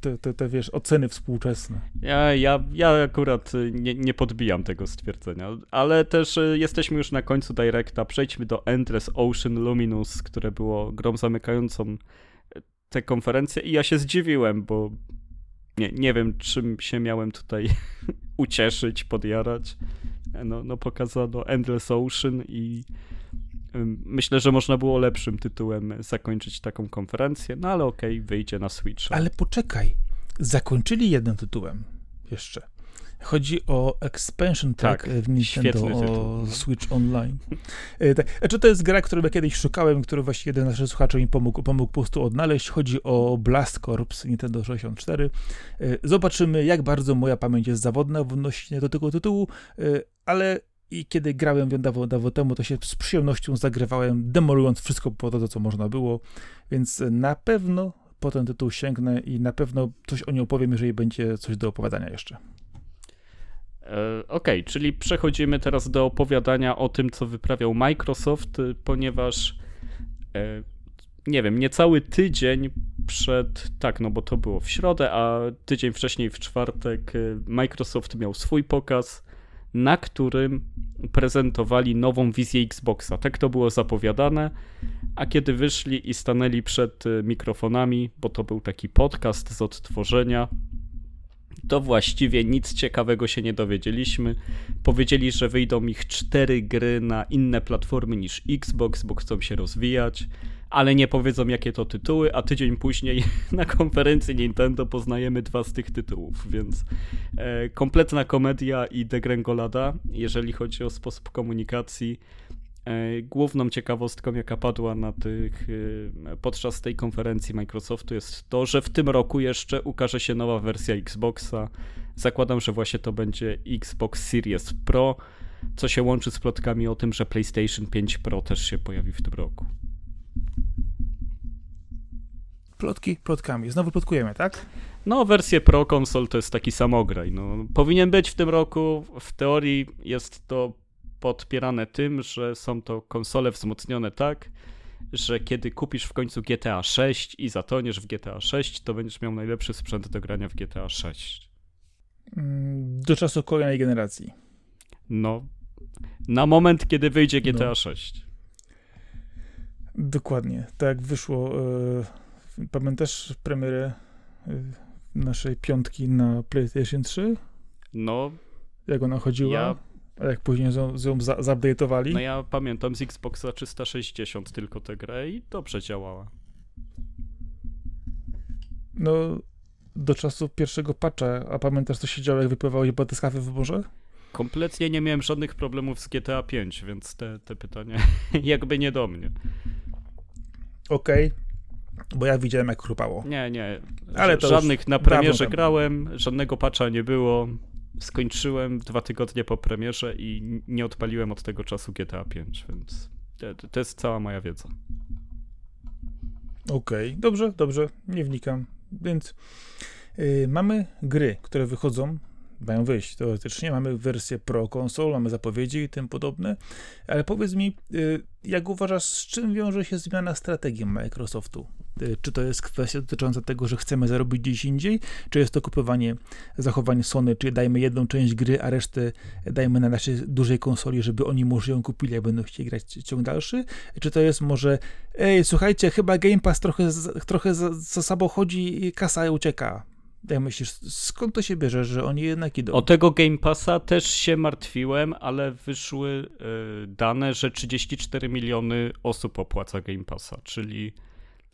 Te, te, te, wiesz, oceny współczesne. Ja, ja, ja akurat y, nie, nie podbijam tego stwierdzenia, ale też y, jesteśmy już na końcu Directa. Przejdźmy do Endless Ocean Luminous, które było grą zamykającą y, tę konferencję i ja się zdziwiłem, bo nie, nie wiem, czym się miałem tutaj ucieszyć, podjarać no, no pokazano Endless Ocean i myślę, że można było lepszym tytułem zakończyć taką konferencję, no ale okej, okay, wyjdzie na Switch. Ale poczekaj, zakończyli jednym tytułem jeszcze. Chodzi o Expansion Pack tak, w Nintendo o Switch Online. E, tak. Znaczy, to jest gra, którą ja kiedyś szukałem, którą właściwie jeden z naszych słuchaczy mi pomógł, pomógł po prostu odnaleźć. Chodzi o Blast Corps Nintendo 64. E, zobaczymy, jak bardzo moja pamięć jest zawodna odnośnie do tego tytułu, ale i kiedy grałem dawno, dawno temu, to się z przyjemnością zagrywałem, demolując wszystko po to, co można było, więc na pewno po ten tytuł sięgnę i na pewno coś o nim opowiem, jeżeli będzie coś do opowiadania jeszcze. E, okay, czyli przechodzimy teraz do opowiadania o tym, co wyprawiał Microsoft, y, ponieważ e, nie wiem, niecały tydzień przed, tak, no bo to było w środę, a tydzień wcześniej w czwartek y, Microsoft miał swój pokaz, na którym prezentowali nową wizję Xboxa. Tak to było zapowiadane, a kiedy wyszli i stanęli przed y, mikrofonami, bo to był taki podcast z odtworzenia, to właściwie nic ciekawego się nie dowiedzieliśmy. Powiedzieli, że wyjdą ich cztery gry na inne platformy niż Xbox, bo chcą się rozwijać, ale nie powiedzą jakie to tytuły, a tydzień później na konferencji Nintendo poznajemy dwa z tych tytułów, więc e, kompletna komedia i degrengolada, jeżeli chodzi o sposób komunikacji. E, główną ciekawostką, jaka padła na tych, e, podczas tej konferencji Microsoftu jest to, że w tym roku jeszcze ukaże się nowa wersja Xboxa. Zakładam, że właśnie to będzie Xbox Series Pro, co się łączy z plotkami o tym, że PlayStation 5 Pro też się pojawi w tym roku. Plotki plotkami. Znowu plotkujemy, tak? No, wersję Pro konsol to jest taki samograj. No, powinien być w tym roku. W teorii jest to podpierane tym, że są to konsole wzmocnione tak, że kiedy kupisz w końcu GTA 6 i zatoniesz w GTA 6, to będziesz miał najlepszy sprzęt do grania w GTA 6. Mm, do czasu kolejnej generacji. No, na moment, kiedy wyjdzie GTA no. 6. Dokładnie. Tak jak wyszło. Yy, pamiętasz premierę yy, naszej piątki na PlayStation 3? No. Jak ona chodziła? Ja jak później ją, zupdate'owali? No ja pamiętam z Xboxa 360 tylko tę grę i dobrze działała. No, do czasu pierwszego patcha, a pamiętasz co się działo, jak wypływałeś batyskawy w morze? Kompletnie nie miałem żadnych problemów z GTA 5, więc te, te pytania jakby nie do mnie. Okej. Bo ja widziałem, jak chrupało. Nie, nie. Ale żadnych na premierze grałem, żadnego patcha nie było. Skończyłem dwa tygodnie po premierze i nie odpaliłem od tego czasu GTA 5, więc to, to jest cała moja wiedza. Okej, okay. dobrze, dobrze, nie wnikam. Więc yy, mamy gry, które wychodzą mają wyjść teoretycznie. Mamy wersję Pro Console, mamy zapowiedzi i tym podobne, ale powiedz mi, y, jak uważasz, z czym wiąże się zmiana strategii Microsoftu? Y, czy to jest kwestia dotycząca tego, że chcemy zarobić gdzieś indziej, czy jest to kupowanie zachowań Sony, czyli dajmy jedną część gry, a resztę dajmy na naszej dużej konsoli, żeby oni może ją kupili, jak będą chcieli grać ciąg dalszy? Czy to jest może, ej, słuchajcie, chyba Game Pass trochę, trochę za, za sobą chodzi i kasa ucieka? Jak myślisz, skąd to się bierze, że oni jednak idą? O tego Game Passa też się martwiłem, ale wyszły y, dane, że 34 miliony osób opłaca Game Passa, czyli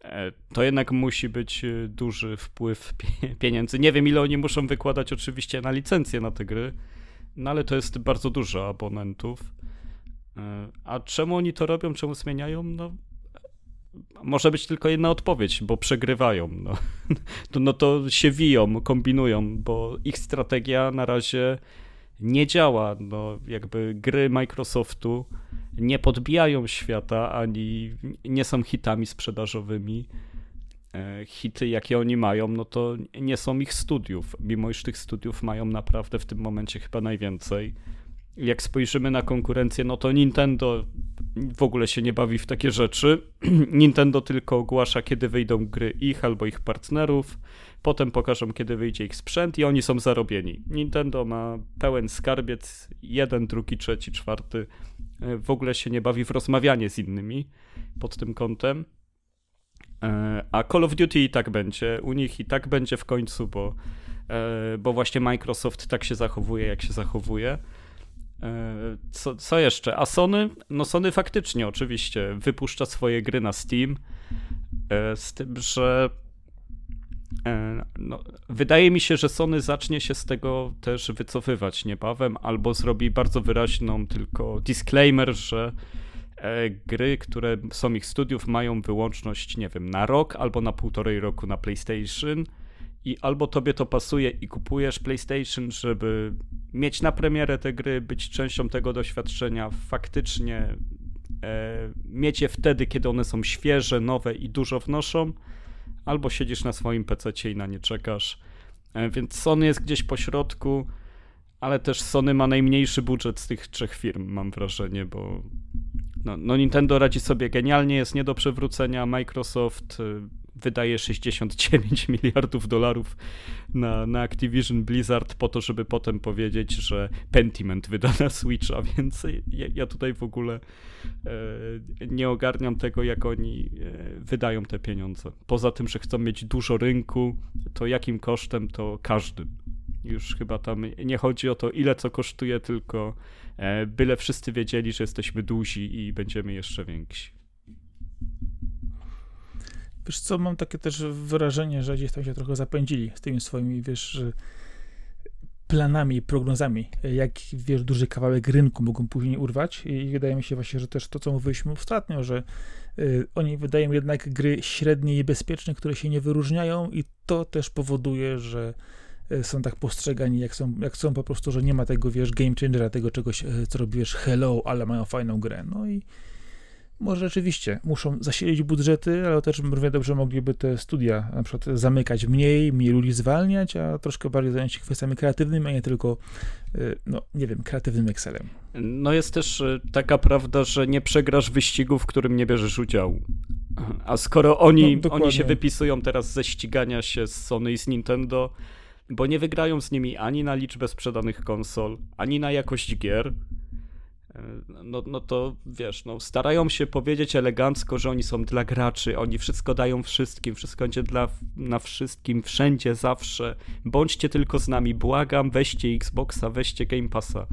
y, to jednak musi być e, duży wpływ pieniędzy. Nie wiem, ile oni muszą wykładać oczywiście na licencję na te gry, no ale to jest bardzo dużo abonentów. A czemu oni to robią, czemu zmieniają? No może być tylko jedna odpowiedź, bo przegrywają. No. To, no to się wiją, kombinują, bo ich strategia na razie nie działa. No, jakby gry Microsoftu nie podbijają świata, ani nie są hitami sprzedażowymi. E, hity, jakie oni mają, no to nie są ich studiów, mimo iż tych studiów mają naprawdę w tym momencie chyba najwięcej jak spojrzymy na konkurencję, no to Nintendo w ogóle się nie bawi w takie rzeczy. Nintendo tylko ogłasza, kiedy wyjdą gry ich albo ich partnerów. Potem pokażą, kiedy wyjdzie ich sprzęt i oni są zarobieni. Nintendo ma pełen skarbiec, jeden, drugi, trzeci, czwarty. W ogóle się nie bawi w rozmawianie z innymi pod tym kątem. E, a Call of Duty i tak będzie, u nich i tak będzie w końcu, bo, e, bo właśnie Microsoft tak się zachowuje, jak się zachowuje. E, co, co jeszcze? A Sony? No Sony faktycznie oczywiście wypuszcza swoje gry na Steam, e, z tym, że e, no, wydaje mi się, że Sony zacznie się z tego też wycofywać niebawem, albo zrobi bardzo wyraźną tylko disclaimer, że gry, które są ich studiów, mają wyłączność, nie wiem, na rok albo na półtorej roku na PlayStation i albo tobie to pasuje i kupujesz PlayStation, żeby mieć na premierę te gry, być częścią tego doświadczenia, faktycznie e, mieć je wtedy, kiedy one są świeże, nowe i dużo wnoszą, albo siedzisz na swoim PC i na nie czekasz. E, więc Sony jest gdzieś po środku, ale też Sony ma najmniejszy budżet z tych trzech firm, mam wrażenie, bo no, no Nintendo radzi sobie genialnie, jest nie do przewrócenia, Microsoft wydaje 69 miliardów dolarów na, na Activision Blizzard po to, żeby potem powiedzieć, że Pentiment wyda na Switcha, więc ja, ja tutaj w ogóle e, nie ogarniam tego, jak oni e, wydają te pieniądze. Poza tym, że chcą mieć dużo rynku, to jakim kosztem, to każdym. Już chyba tam nie chodzi o to, ile co kosztuje, tylko e, byle wszyscy wiedzieli, że jesteśmy duzi i będziemy jeszcze więksi. Wiesz co, mam takie też wrażenie, że gdzieś tam się trochę zapędzili z tymi swoimi, wiesz, planami, prognozami, jak, wiesz, duży kawałek rynku mogą później urwać i wydaje mi się właśnie, że też to, co mówiliśmy ostatnio, że y, oni wydają jednak gry średnie i bezpieczne, które się nie wyróżniają i to też powoduje, że y, są tak postrzegani, jak są, jak są po prostu, że nie ma tego, wiesz, game changera, tego czegoś, y, co robi, wiesz, hello, ale mają fajną grę. No i może rzeczywiście muszą zasilić budżety, ale też równie dobrze mogliby te studia na przykład zamykać mniej, mniej ludzi zwalniać, a troszkę bardziej zająć się kwestiami kreatywnymi, a nie tylko, y, no nie wiem, kreatywnym Excelem. No jest też y, taka prawda, że nie przegrasz wyścigu, w którym nie bierzesz udziału. A skoro oni, no, oni się wypisują teraz ze ścigania się z Sony i z Nintendo, bo nie wygrają z nimi ani na liczbę sprzedanych konsol, ani na jakość gier, no, no to wiesz, no, starają się powiedzieć elegancko, że oni są dla graczy, oni wszystko dają wszystkim, wszystko będzie dla, na wszystkim, wszędzie, zawsze. Bądźcie tylko z nami, błagam, weźcie Xboxa, weźcie Game Passa.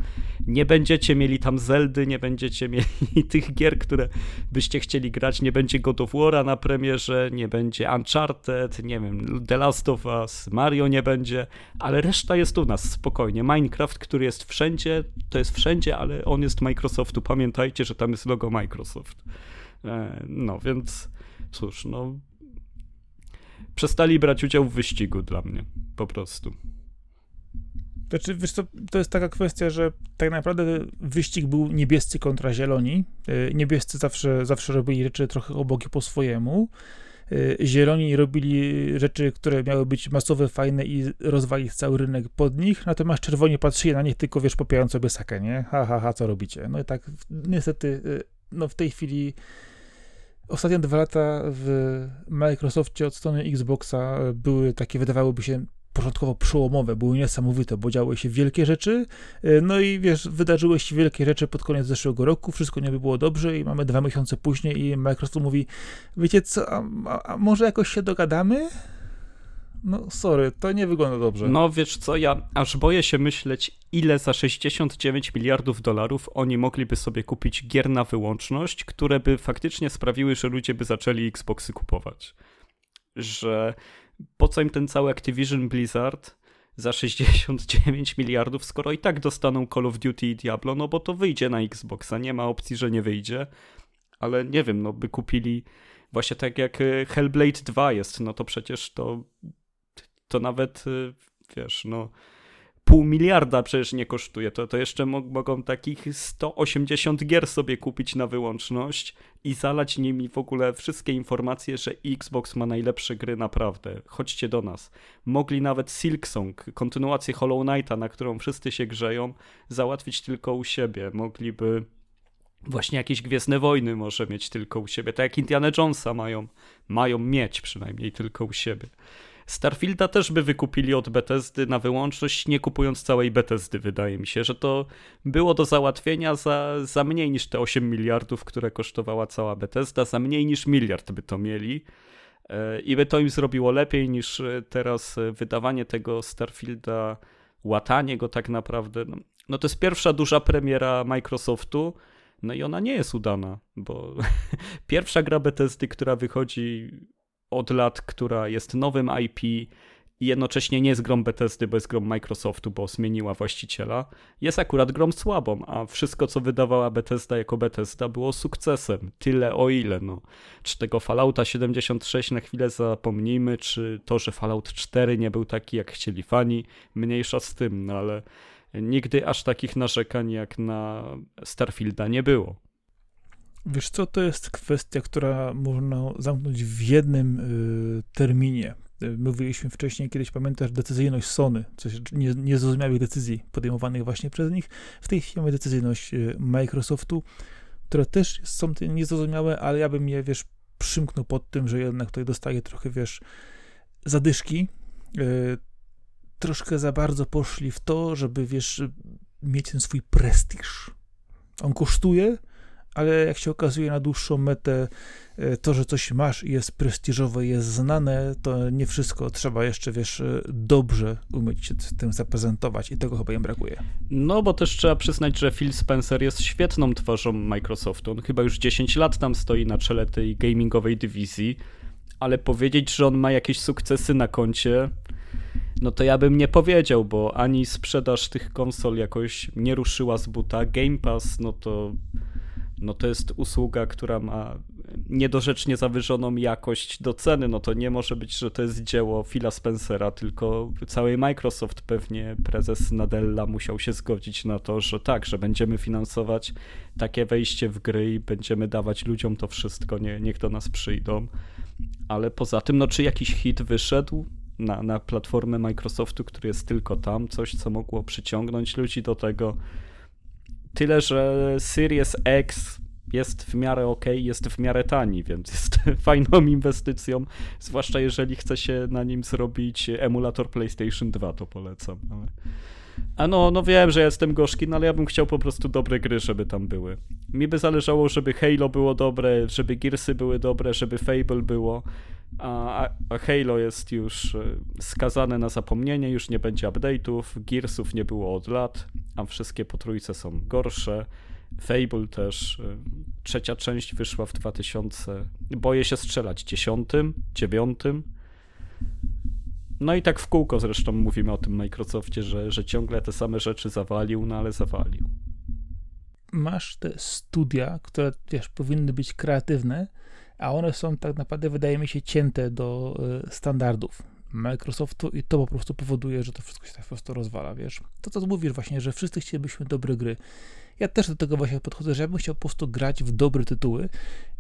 Nie będziecie mieli tam Zeldy, nie będziecie mieli tych gier, które byście chcieli grać, nie będzie God of War'a na premierze, nie będzie Uncharted, nie wiem, The Last of Us, Mario nie będzie, ale reszta jest u nas, spokojnie. Minecraft, który jest wszędzie, to jest wszędzie, ale on jest Microsoftu. Pamiętajcie, że tam jest logo Microsoft. E, no więc cóż, no przestali brać udział w wyścigu dla mnie, po prostu. Znaczy, wiesz co, to jest taka kwestia, że tak naprawdę wyścig był niebiescy kontra zieloni. E, niebiescy zawsze, zawsze robili rzeczy trochę obokie po swojemu. E, zieloni robili rzeczy, które miały być masowe, fajne i rozwalić cały rynek pod nich, natomiast czerwoni patrzyli na nich tylko, wiesz, popijając sobie sakę, nie? Ha, ha, ha, co robicie? No i tak niestety, e, no w tej chwili ostatnie dwa lata w Microsoftie od strony Xboxa były takie, wydawałoby się, początkowo przełomowe, były niesamowite, bo działy się wielkie rzeczy, e, no i wiesz, wydarzyły się wielkie rzeczy pod koniec zeszłego roku, wszystko nie było dobrze i mamy dwa miesiące później i Microsoft mówi, wiecie co, a, a, może jakoś się dogadamy? No, sorry, to nie wygląda dobrze. No, wiesz co, ja aż boję się myśleć, ile za 69 miliardów dolarów oni mogliby sobie kupić gier na wyłączność, które by faktycznie sprawiły, że ludzie by zaczęli Xboxy kupować. Że po co im ten cały Activision Blizzard za 69 miliardów, skoro i tak dostaną Call of Duty i Diablo, no bo to wyjdzie na Xboxa, nie ma opcji, że nie wyjdzie, ale nie wiem, no by kupili właśnie tak jak e, Hellblade 2 jest, no to przecież to to nawet, e, wiesz, no pół miliarda przecież nie kosztuje, to, to jeszcze mogą takich 180 gier sobie kupić na wyłączność i zalać nimi w ogóle wszystkie informacje, że Xbox ma najlepsze gry naprawdę. Chodźcie do nas. Mogli nawet Silksong, kontynuację Hollow Knighta, na którą wszyscy się grzeją, załatwić tylko u siebie. Mogliby właśnie jakieś Gwiezdne Wojny może mieć tylko u siebie, tak jak Indiana Jonesa mają, mają mieć przynajmniej tylko u siebie. Starfielda też by wykupili od Bethesdy na wyłączność, nie kupując całej Bethesdy, wydaje mi się, że to było do załatwienia za, za mniej niż te 8 miliardów, które kosztowała cała Bethesda, za mniej niż miliard by to mieli. E, I by to im zrobiło lepiej niż e, teraz e, wydawanie tego Starfielda, łatanie go tak naprawdę. No, no to jest pierwsza duża premiera Microsoftu, no i ona nie jest udana, bo pierwsza gra Bethesdy, która wychodzi od lat, która jest nowym IP i jednocześnie nie jest grą Bethesdy, bo jest grą Microsoftu, bo zmieniła właściciela, jest akurat grą słabą, a wszystko, co wydawała Bethesda jako Bethesda było sukcesem. Tyle o ile, no. Czy tego Fallouta 76 na chwilę zapomnijmy, czy to, że Fallout 4 nie był taki, jak chcieli fani, mniejsza z tym, no ale nigdy aż takich narzekań jak na Starfielda nie było. Wiesz co, to jest kwestia, która można zamknąć w jednym y, terminie. Y, mówiliśmy wcześniej, kiedyś pamiętasz decyzyjność Sony, coś nie, niezrozumiałych decyzji podejmowanych właśnie przez nich. W tej chwili mamy decyzyjność y, Microsoftu, która też są niezrozumiałe, ale ja bym je, wiesz, przymknął pod tym, że jednak tutaj dostaje trochę, wiesz, zadyszki. Y, troszkę za bardzo poszli w to, żeby, wiesz, mieć ten swój prestiż. On kosztuje, ale jak się okazuje na dłuższą metę, e, to, że coś masz i jest prestiżowe, jest znane, to nie wszystko. Trzeba jeszcze, wiesz, e, dobrze umieć się tym zaprezentować i tego chyba im brakuje. No, bo też trzeba przyznać, że Phil Spencer jest świetną twarzą Microsoftu. On chyba już 10 lat tam stoi na czele tej gamingowej dywizji, ale powiedzieć, że on ma jakieś sukcesy na koncie, no to ja bym nie powiedział, bo ani sprzedaż tych konsol jakoś nie ruszyła z buta. Game Pass, no to no to jest usługa, która ma niedorzecznie zawyżoną jakość do ceny, no to nie może być, że to jest dzieło Phila Spencera, tylko cały Microsoft pewnie prezes Nadella musiał się zgodzić na to, że tak, że będziemy finansować takie wejście w gry i będziemy dawać ludziom to wszystko, nie, niech do nas przyjdą. Ale poza tym, no czy jakiś hit wyszedł na, na platformę Microsoftu, który jest tylko tam, coś co mogło przyciągnąć ludzi do tego, Tyle, że Series X jest w miarę ok, jest w miarę tani, więc jest fajną inwestycją, zwłaszcza jeżeli chce się na nim zrobić emulator PlayStation 2, to polecam. Ale... A no, no wiem, że jestem gorzki, no ale ja bym chciał po prostu dobre gry, żeby tam były. Mi by zależało, żeby Halo było dobre, żeby Gearsy były dobre, żeby Fable było, a, Halo jest już e, skazane na zapomnienie, już nie będzie update'ów, Gearsów nie było od lat, a wszystkie potrójce są gorsze. Fable też, e, trzecia część wyszła w 2000, boję się strzelać, 10, 9. No i tak w kółko zresztą mówimy o tym Microsoftie, że, że ciągle te same rzeczy zawalił, no ale zawalił. Masz te studia, które wiesz, powinny być kreatywne, a one są tak naprawdę, wydaje mi się, cięte do y, standardów Microsoftu i to po prostu powoduje, że to wszystko się tak po prostu rozwala, wiesz. To, co mówisz właśnie, że wszyscy chcielibyśmy dobre gry. Ja też do tego właśnie podchodzę, że ja bym chciał po prostu grać w dobre tytuły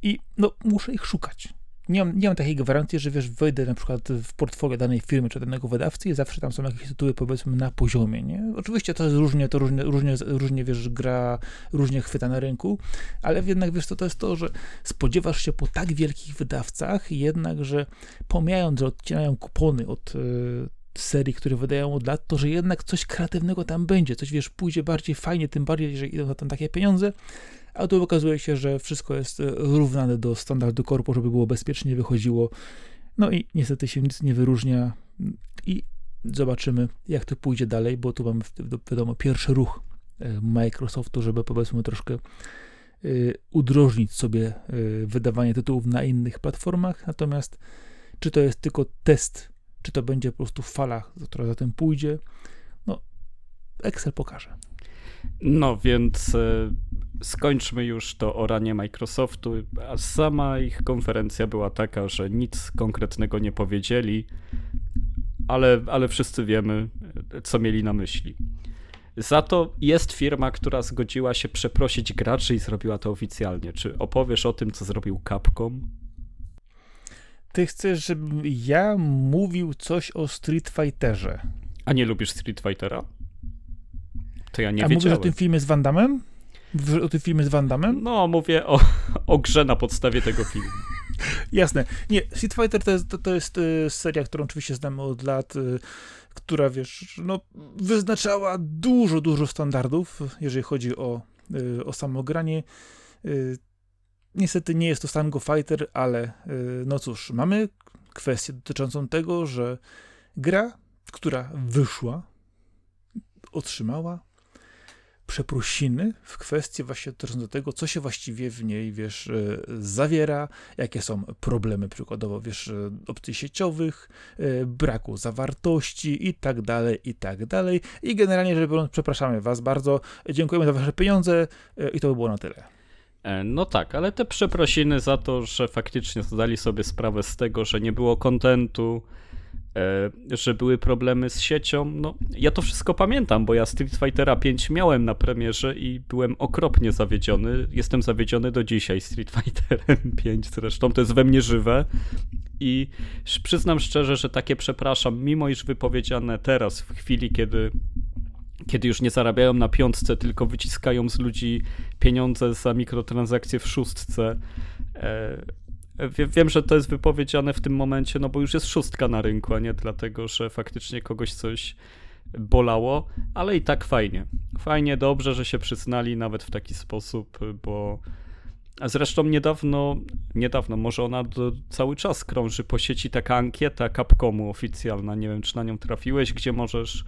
i no, muszę ich szukać nie mam, nie mam takiej gwarancji, że wiesz, wejdę na przykład w portfolio danej firmy czy danego wydawcy i zawsze tam są jakieś tytuły powiedzmy na poziomie, nie? Oczywiście to jest różnie, to różnie, różnie, różnie wiesz, gra różnie chwyta na rynku, ale jednak wiesz, to, to jest to, że spodziewasz się po tak wielkich wydawcach jednak, że pomijając, że odcinają kupony od yy, serii, które wydają od lat, to że jednak coś kreatywnego tam będzie, coś wiesz, pójdzie bardziej fajnie, tym bardziej, że idą na tam takie pieniądze, a tu okazuje się, że wszystko jest e, równane do standardu korpo, żeby było bezpiecznie, wychodziło. No i niestety się nic nie wyróżnia i zobaczymy, jak to pójdzie dalej, bo tu mamy, wiadomo, pierwszy ruch e, Microsoftu, żeby powiedzmy troszkę e, udrożnić sobie wydawanie tytułów na innych platformach, natomiast czy to jest tylko test, czy to będzie po prostu fala, która za tym pójdzie, no Excel pokaże. No więc skończmy już to oranie Microsoftu, a sama ich konferencja była taka, że nic konkretnego nie powiedzieli, ale, ale wszyscy wiemy, co mieli na myśli. Za to jest firma, która zgodziła się przeprosić graczy i zrobiła to oficjalnie. Czy opowiesz o tym, co zrobił Capcom? Ty chcesz, żebym ja mówił coś o Street Fighterze. A nie lubisz Street Fightera? To ja nie A wiedziałem. mówisz o tym filmie z Van Damme? O tym filmie z Van Damme? No, mówię o, o grze na podstawie tego filmu. Jasne. Nie, Street Fighter to jest, to, to jest y, seria, którą oczywiście znamy od lat, y, która, wiesz, no, wyznaczała dużo, dużo standardów, jeżeli chodzi o, y, o samo granie. Niestety nie jest to Stango Fighter, ale no cóż, mamy kwestię dotyczącą tego, że gra, która wyszła, otrzymała przeprosiny w kwestii właśnie dotyczące tego, co się właściwie w niej, wiesz, e, zawiera, jakie są problemy przykładowo, wiesz, e, opcji sieciowych, e, braku zawartości i tak dalej, i tak dalej. I generalnie rzecz biorąc, przepraszamy was bardzo, dziękujemy za wasze pieniądze i to by było na tyle. No tak, ale te przeprosiny za to, że faktycznie zdali sobie sprawę z tego, że nie było kontentu, że były problemy z siecią. No, ja to wszystko pamiętam, bo ja Street Fightera 5 miałem na premierze i byłem okropnie zawiedziony. Jestem zawiedziony do dzisiaj Street Fighterem 5 zresztą, to jest we mnie żywe. I przyznam szczerze, że takie przepraszam, mimo iż wypowiedziane teraz, w chwili, kiedy kiedy już nie zarabiają na piątce, tylko wyciskają z ludzi pieniądze za mikrotransakcje w szóstce. Wiem, że to jest wypowiedziane w tym momencie, no bo już jest szóstka na rynku, a nie dlatego, że faktycznie kogoś coś bolało, ale i tak fajnie. Fajnie, dobrze, że się przyznali nawet w taki sposób, bo zresztą niedawno, niedawno, może ona do, cały czas krąży po sieci taka ankieta Capcomu oficjalna, nie wiem czy na nią trafiłeś, gdzie możesz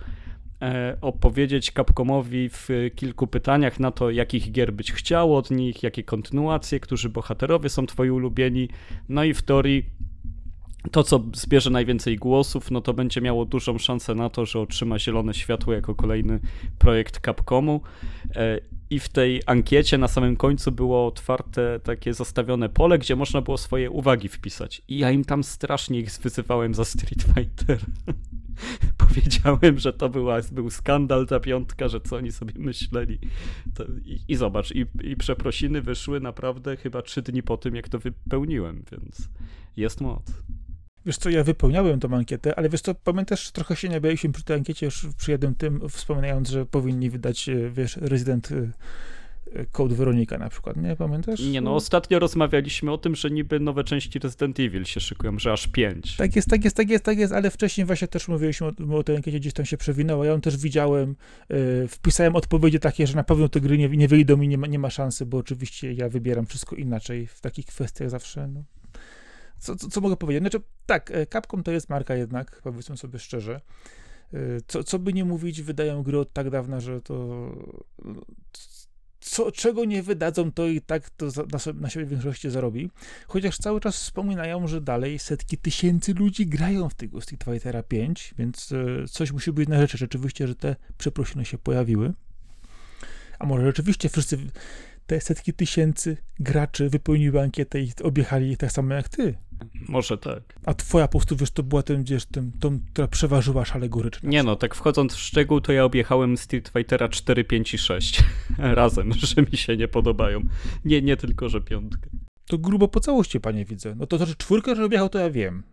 opowiedzieć Capcomowi w kilku pytaniach na to, jakich gier być chciał od nich, jakie kontynuacje, którzy bohaterowie są twoi ulubieni. No i w teorii to, co zbierze najwięcej głosów, no to będzie miało dużą szansę na to, że otrzyma zielone światło jako kolejny projekt Capcomu. E, I w tej ankiecie na samym końcu było otwarte takie zostawione pole, gdzie można było swoje uwagi wpisać. I ja im tam strasznie ich wyzywałem za Street Fighter. powiedziałem, że to była, był skandal ta piątka, że co oni sobie myśleli. To, i, i, zobacz, i, i przeprosiny wyszły naprawdę chyba trzy dni po tym, jak to wypełniłem, więc jest moc. Wiesz co, ja wypełniałem tą ankietę, ale wiesz co, pamiętasz, trochę się się przy tej ankiecie już przy jednym tym, wspominając, że powinni wydać, e, wiesz, rezydent e, Code Weronika na przykład, nie pamiętasz? Nie, no ostatnio rozmawialiśmy o tym, że niby nowe części Resident Evil się szykują, że aż pięć. Tak jest, tak jest, tak jest, tak jest, ale wcześniej właśnie też mówiliśmy o, o tej ankiecie, gdzieś tam się przewinęło, ja ją też widziałem, yy, wpisałem odpowiedzi takie, że na pewno te gry nie, nie wyjdą i nie ma, nie ma szansy, bo oczywiście ja wybieram wszystko inaczej w takich kwestiach zawsze, no. Co, co, co mogę powiedzieć? Znaczy, tak, e, Capcom to jest marka jednak, powiedzmy sobie szczerze. E, co, co by nie mówić, wydają gry od tak dawna, że to co, czego nie wydadzą, to i tak to na, sobie, na siebie w większości zarobi. Chociaż cały czas wspominają, że dalej setki tysięcy ludzi grają w tego Street Fightera 5, więc e, coś musi być na rzeczy rzeczywiście, że te przeprosiny się pojawiły. A może rzeczywiście wszyscy te setki tysięcy graczy wypełniły ankietę i objechali tak samo jak ty. Może tak. A twoja po prostu, wiesz, to była ten, wiesz, tym, tą, która przeważyła szale gorycz. Nie no, tak wchodząc w szczegół, to ja objechałem Street Fightera 4, 5 i 6 razem, że mi się nie podobają. Nie, nie tylko, że piątkę. To grubo po całości, panie widzę. No to znaczy czwórkę, że objechał, to ja wiem.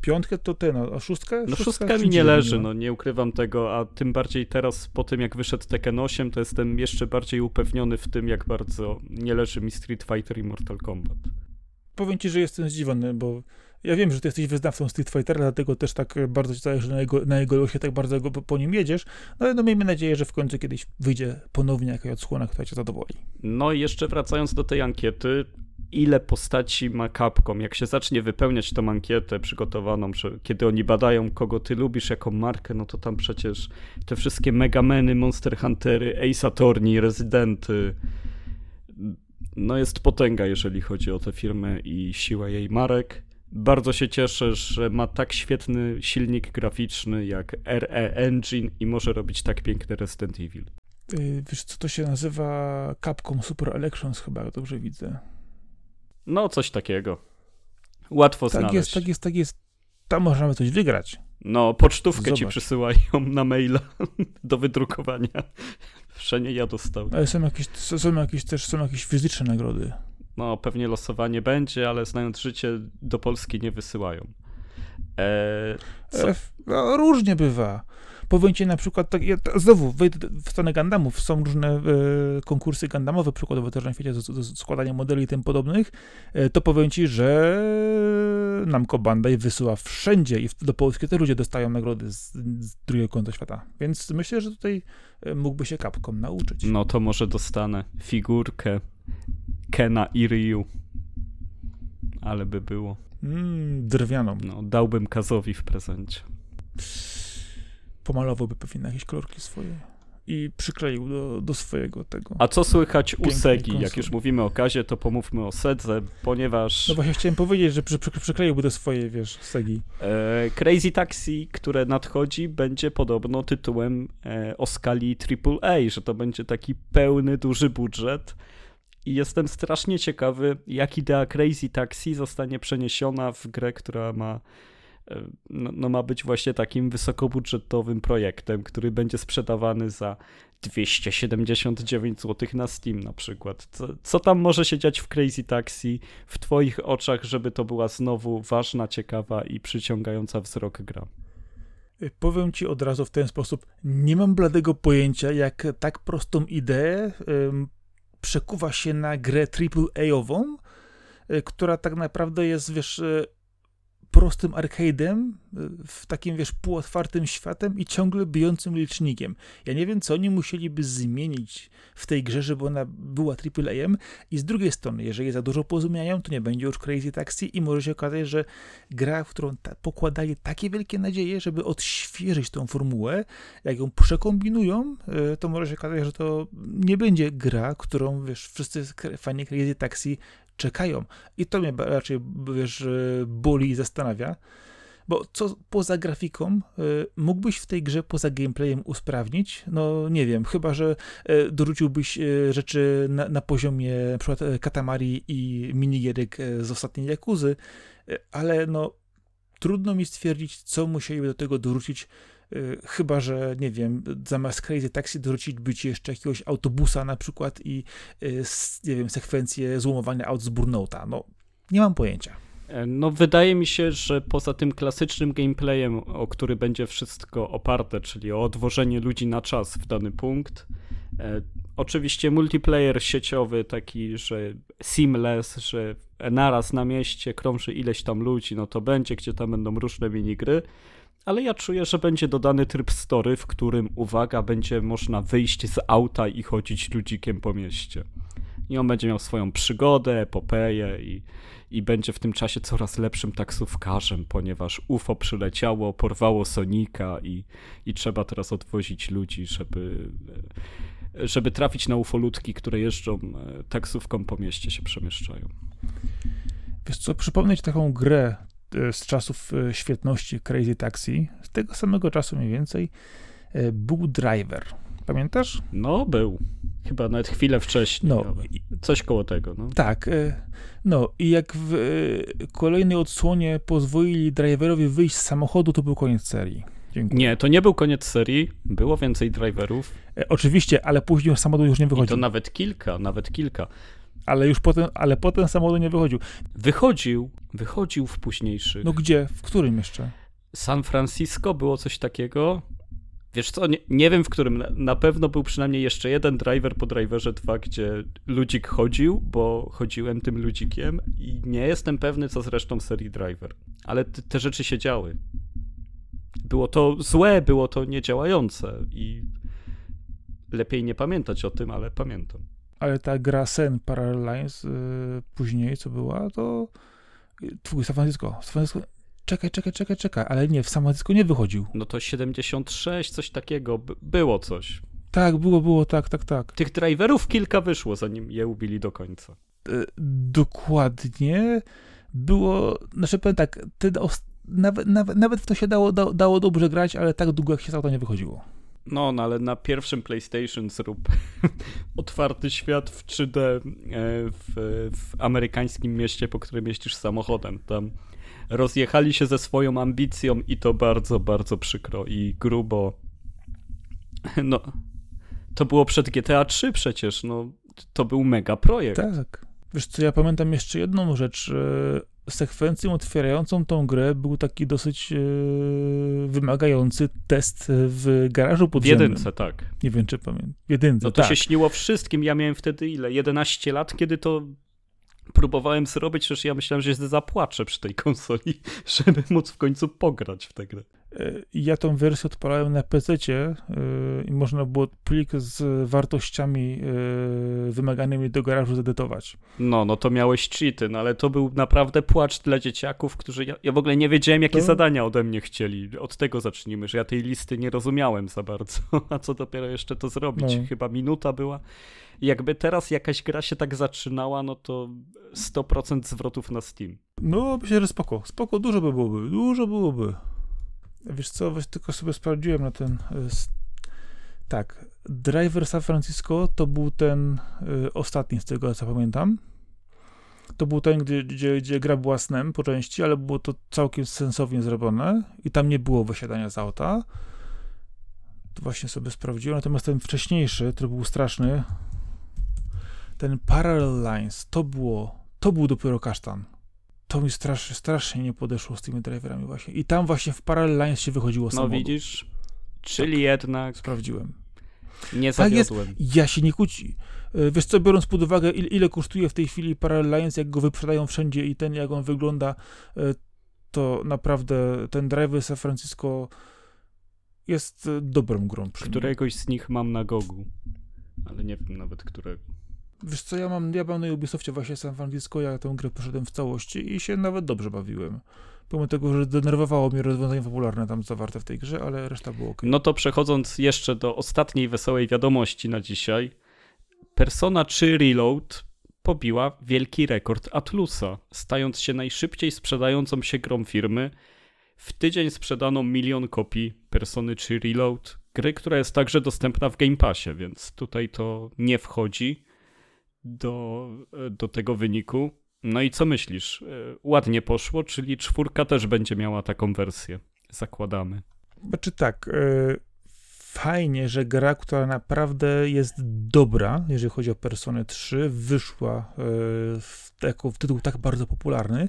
Piątkę to ten, a szóstkę? No szóstka mi nie leży, no nie ukrywam tego, a tym bardziej teraz po tym jak wyszedł Tekken 8, to jestem jeszcze bardziej upewniony w tym, jak bardzo nie leży mi Street Fighter i Mortal Kombat. Powiem ci, że jestem zdziwiony, bo ja wiem, że ty jesteś wyznawcą Street Fightera, dlatego też tak bardzo ci zależy na jego, na jego losie, tak bardzo go, po nim jedziesz, no ale no miejmy nadzieję, że w końcu kiedyś wyjdzie ponownie jakaś odsłona, która cię zadowoli. No i jeszcze wracając do tej ankiety, ile postaci ma Capcom. Jak się zacznie wypełniać tą ankietę przygotowaną, kiedy oni badają, kogo ty lubisz jako markę, no to tam przecież te wszystkie Megameny, Monster Huntery, Ace Attorney, Rezydenty. No jest potęga, jeżeli chodzi o tę firmę i siłę jej marek. Bardzo się cieszę, że ma tak świetny silnik graficzny jak RE Engine i może robić tak piękny Resident Evil. Yy, wiesz, co to się nazywa Capcom Super Elections chyba, dobrze widzę. No, coś takiego. Łatwo tak znaleźć. Jest, tak jest, tak jest. Tam możemy coś wygrać. No, pocztówkę Zobacz. ci przysyłają na maila do wydrukowania. Wszędzie ja dostałem. Ale są jakieś, są jakieś też są jakieś fizyczne nagrody. No, pewnie losowanie będzie, ale znając życie, do Polski nie wysyłają. Eee, e, no, różnie bywa. Powiem ci na przykład, tak, ja, znowu wejdę w stronę Gundamów, są różne e, konkursy Gundamowe, przykładowo też na świecie do, do składania modeli i tym podobnych, e, to powiem ci, że Namco Bandai wysyła wszędzie i do Polski te ludzie dostają nagrody z, z drugiego końca świata. Więc myślę, że tutaj e, mógłby się Capcom nauczyć. No to może dostanę figurkę Kena i Ryu. Ale by było. Mm, drewnianą. No, dałbym Kazowi w prezencie pomalowałby pewnie na jakieś kolorki swoje i przykleił do, do swojego tego. A co słychać u Segi? Jak już mówimy o Kazie, to pomówmy o Sedze, ponieważ... No właśnie chciałem powiedzieć, że przy, przy, przykleiłby do swojej, wiesz, Segi. E, Crazy Taxi, które nadchodzi, będzie podobno tytułem e, o skali AAA, że to będzie taki pełny, duży budżet. I jestem strasznie ciekawy, jak idea Crazy Taxi zostanie przeniesiona w grę, która ma no, no, ma być właśnie takim wysokobudżetowym projektem, który będzie sprzedawany za 279 zł na Steam na przykład. Co, co, tam może się dziać w Crazy Taxi w twoich oczach, żeby to była znowu ważna, ciekawa i przyciągająca wzrok gra? Y, powiem ci od razu w ten sposób, nie mam bladego pojęcia, jak tak prostą ideę ym, przekuwa się na grę AAA-ową, y, która tak naprawdę jest, wiesz, y, prostym arcade'em, w takim, wiesz, półotwartym światem i ciągle bijącym licznikiem. Ja nie wiem, co oni musieliby zmienić w tej grze, żeby ona była AAA-em i z drugiej strony, jeżeli za dużo pozmieniają, to nie będzie już Crazy Taxi i może się okazać, że gra, w którą ta, pokładali takie wielkie nadzieje, żeby odświeżyć tą formułę, jak ją przekombinują, e, to może się okazać, że to nie będzie gra, którą, wiesz, wszyscy fani Crazy Taxi czekają. I to mnie raczej, wiesz, boli i zastanawia, bo co poza grafiką y, mógłbyś w tej grze poza gameplayem usprawnić? No nie wiem, chyba że y, dorzuciłbyś rzeczy na, na poziomie przykład Katamari i minigierek z ostatniej Jakuzy, ale no trudno mi stwierdzić, co musieliby do tego dorzucić chyba, że nie wiem, zamiast Crazy Taxi dorzucić być jeszcze jakiegoś autobusa na przykład i y, nie wiem, sekwencję złomowania aut z Burnouta. No, nie mam pojęcia. E, no, wydaje mi się, że poza tym klasycznym gameplayem, o który będzie wszystko oparte, czyli o odwożenie ludzi na czas w dany punkt, e, oczywiście multiplayer sieciowy, taki, że seamless, że naraz na mieście krąży ileś tam ludzi, no to będzie, gdzie tam będą różne minigry ale ja czuję, że będzie dodany tryb story, w którym, uwaga, będzie można wyjść z auta i chodzić ludzikiem po mieście. I on będzie miał swoją przygodę, epopeję i, i będzie w tym czasie coraz lepszym taksówkarzem, ponieważ UFO przyleciało, porwało Sonika i, i trzeba teraz odwozić ludzi, żeby, żeby trafić na ufolutki, które jeżdżą e, taksówką po mieście, się przemieszczają. Wiesz co, przypomnieć taką grę, z czasów e, świetności Crazy Taxi, z tego samego czasu mniej więcej, e, był Driver. Pamiętasz? No, był. Chyba nawet chwilę wcześniej. No, Coś koło tego, no. Tak. e, No i jak w e, kolejnej odsłonie pozwolili driverowi wyjść z samochodu, to był koniec serii. Dziękuję. Nie, to nie był koniec serii. Było więcej driverów. E, Oczywiście, ale później samochód już nie I to nawet kilka, nawet kilka. Ale już potem, ale potem samochód nie wychodził. Wychodził, wychodził w późniejszych. No gdzie? W którym jeszcze? San Francisco było coś takiego. Wiesz co, nie, nie wiem w którym. Na, pewno był przynajmniej jeszcze jeden driver po driverze 2, gdzie ludzik chodził, bo chodziłem tym ludzikiem i nie jestem pewny, co z resztą serii driver. Ale te, te rzeczy się działy. Było to złe, było to niedziałające i lepiej nie pamiętać o tym, ale pamiętam. Ale ta gra Sen Parallel Lines y, później, co była, to twój San Francisco. San Francisco. Czekaj, czekaj, czekaj, czekaj, ale nie, w San Francisco nie wychodził. No to 76, coś takiego, by, było coś. Tak, było, było, tak, tak, tak. Tych driverów kilka wyszło, zanim je ubili do końca. E, dokładnie było, znaczy powiem tak, os- nawet, nawet, nawet w to się dało, dało, dało dobrze grać, ale tak długo jak się stało, to nie wychodziło. No, no ale na pierwszym PlayStation zrób otwarty świat w 3D e, w, w amerykańskim mieście, po którym jeździsz samochodem. Tam rozjechali się ze swoją ambicją i to bardzo, bardzo przykro i grubo. No, to było przed GTA 3 przecież, no, to był mega projekt. Tak. Wiesz co, ja pamiętam jeszcze jedną rzecz. E, Sekwencją otwierającą tą grę był taki dosyć e, wymagający test w garażu W podziemnym. jedynce, tak. Nie wiem, czy pamiętam. W jedynce, No to tak. się śniło wszystkim. Ja miałem wtedy ile? 11 lat, kiedy to próbowałem zrobić, przecież ja myślałem, że się zapłaczę przy tej konsoli, żeby móc w końcu pograć w tę grę. E, Ja tą wersję odpalałem na PC i można było plik z wartościami e, wymaganymi do garażu zedytować. No, no to miałeś cheaty, no ale to był naprawdę płacz dla dzieciaków, którzy, ja, ja w ogóle nie wiedziałem, jakie To- zadania ode mnie chcieli. Od tego zacznijmy, że ja tej listy nie rozumiałem za bardzo, a co dopiero jeszcze to zrobić. No. Chyba minuta była. I Jakby teraz jakaś gra się tak zaczynała, no to 100% zwrotów na Steam. No, myślę, że spoko. Spoko, dużo by byłoby. Dużo byłoby. Wiesz co, weź tylko sobie sprawdziłem na ten... e, Tak, Driver San Francisco to był ten e, ostatni, z tego co pamiętam. To był ten, gdzie, gdzie, gdzie gra była snem po części, ale było to całkiem sensownie zrobione i tam nie było wysiadania z auta. To właśnie sobie sprawdziłem. Natomiast ten wcześniejszy, który był straszny, ten Parallel Lines, to było, to był dopiero kasztan. To mi strasznie, strasznie nie podeszło z tymi driverami właśnie. I tam właśnie w Parallel Lines się wychodziło z No widzisz? Czyli jednak Sprawdziłem. nie Tak jest. zawiodłem. Ja się nie kłóci. E, Wiesz co, biorąc pod uwagę, ile, ile kosztuje w tej chwili Parallel Lines, jak go wyprzedają wszędzie i ten, jak on wygląda, e, to naprawdę ten Driver San Francisco jest e, dobrą grą. Któregoś z nich mam na gogu, ale nie wiem nawet którego. Wiesz co, ja mam, ja mam na Ubisoftie właśnie San Francisco, ja tę grę poszedłem w całości i się nawet dobrze bawiłem. Pomimo tego, że denerwowało mnie rozwiązanie fabularne tam zawarte w tej grze, ale reszta było ok. No to przechodząc jeszcze do ostatniej wesołej wiadomości na dzisiaj. Persona 3 Reload pobiła wielki rekord Atlusa, stając się najszybciej sprzedającą się grą firmy. W tydzień sprzedano milion kopii Persony 3 Reload, gry, która jest także dostępna w Game Passie, więc tutaj to nie wchodzi do, do tego wyniku. No i co myślisz? E, Ładnie poszło, czyli czwórka też będzie miała taką wersję. Zakładamy. Znaczy tak, e, fajnie, że gra, która naprawdę jest dobra, jeżeli chodzi o Personę 3, wyszła e, w, jako, w tytuł tak bardzo popularny.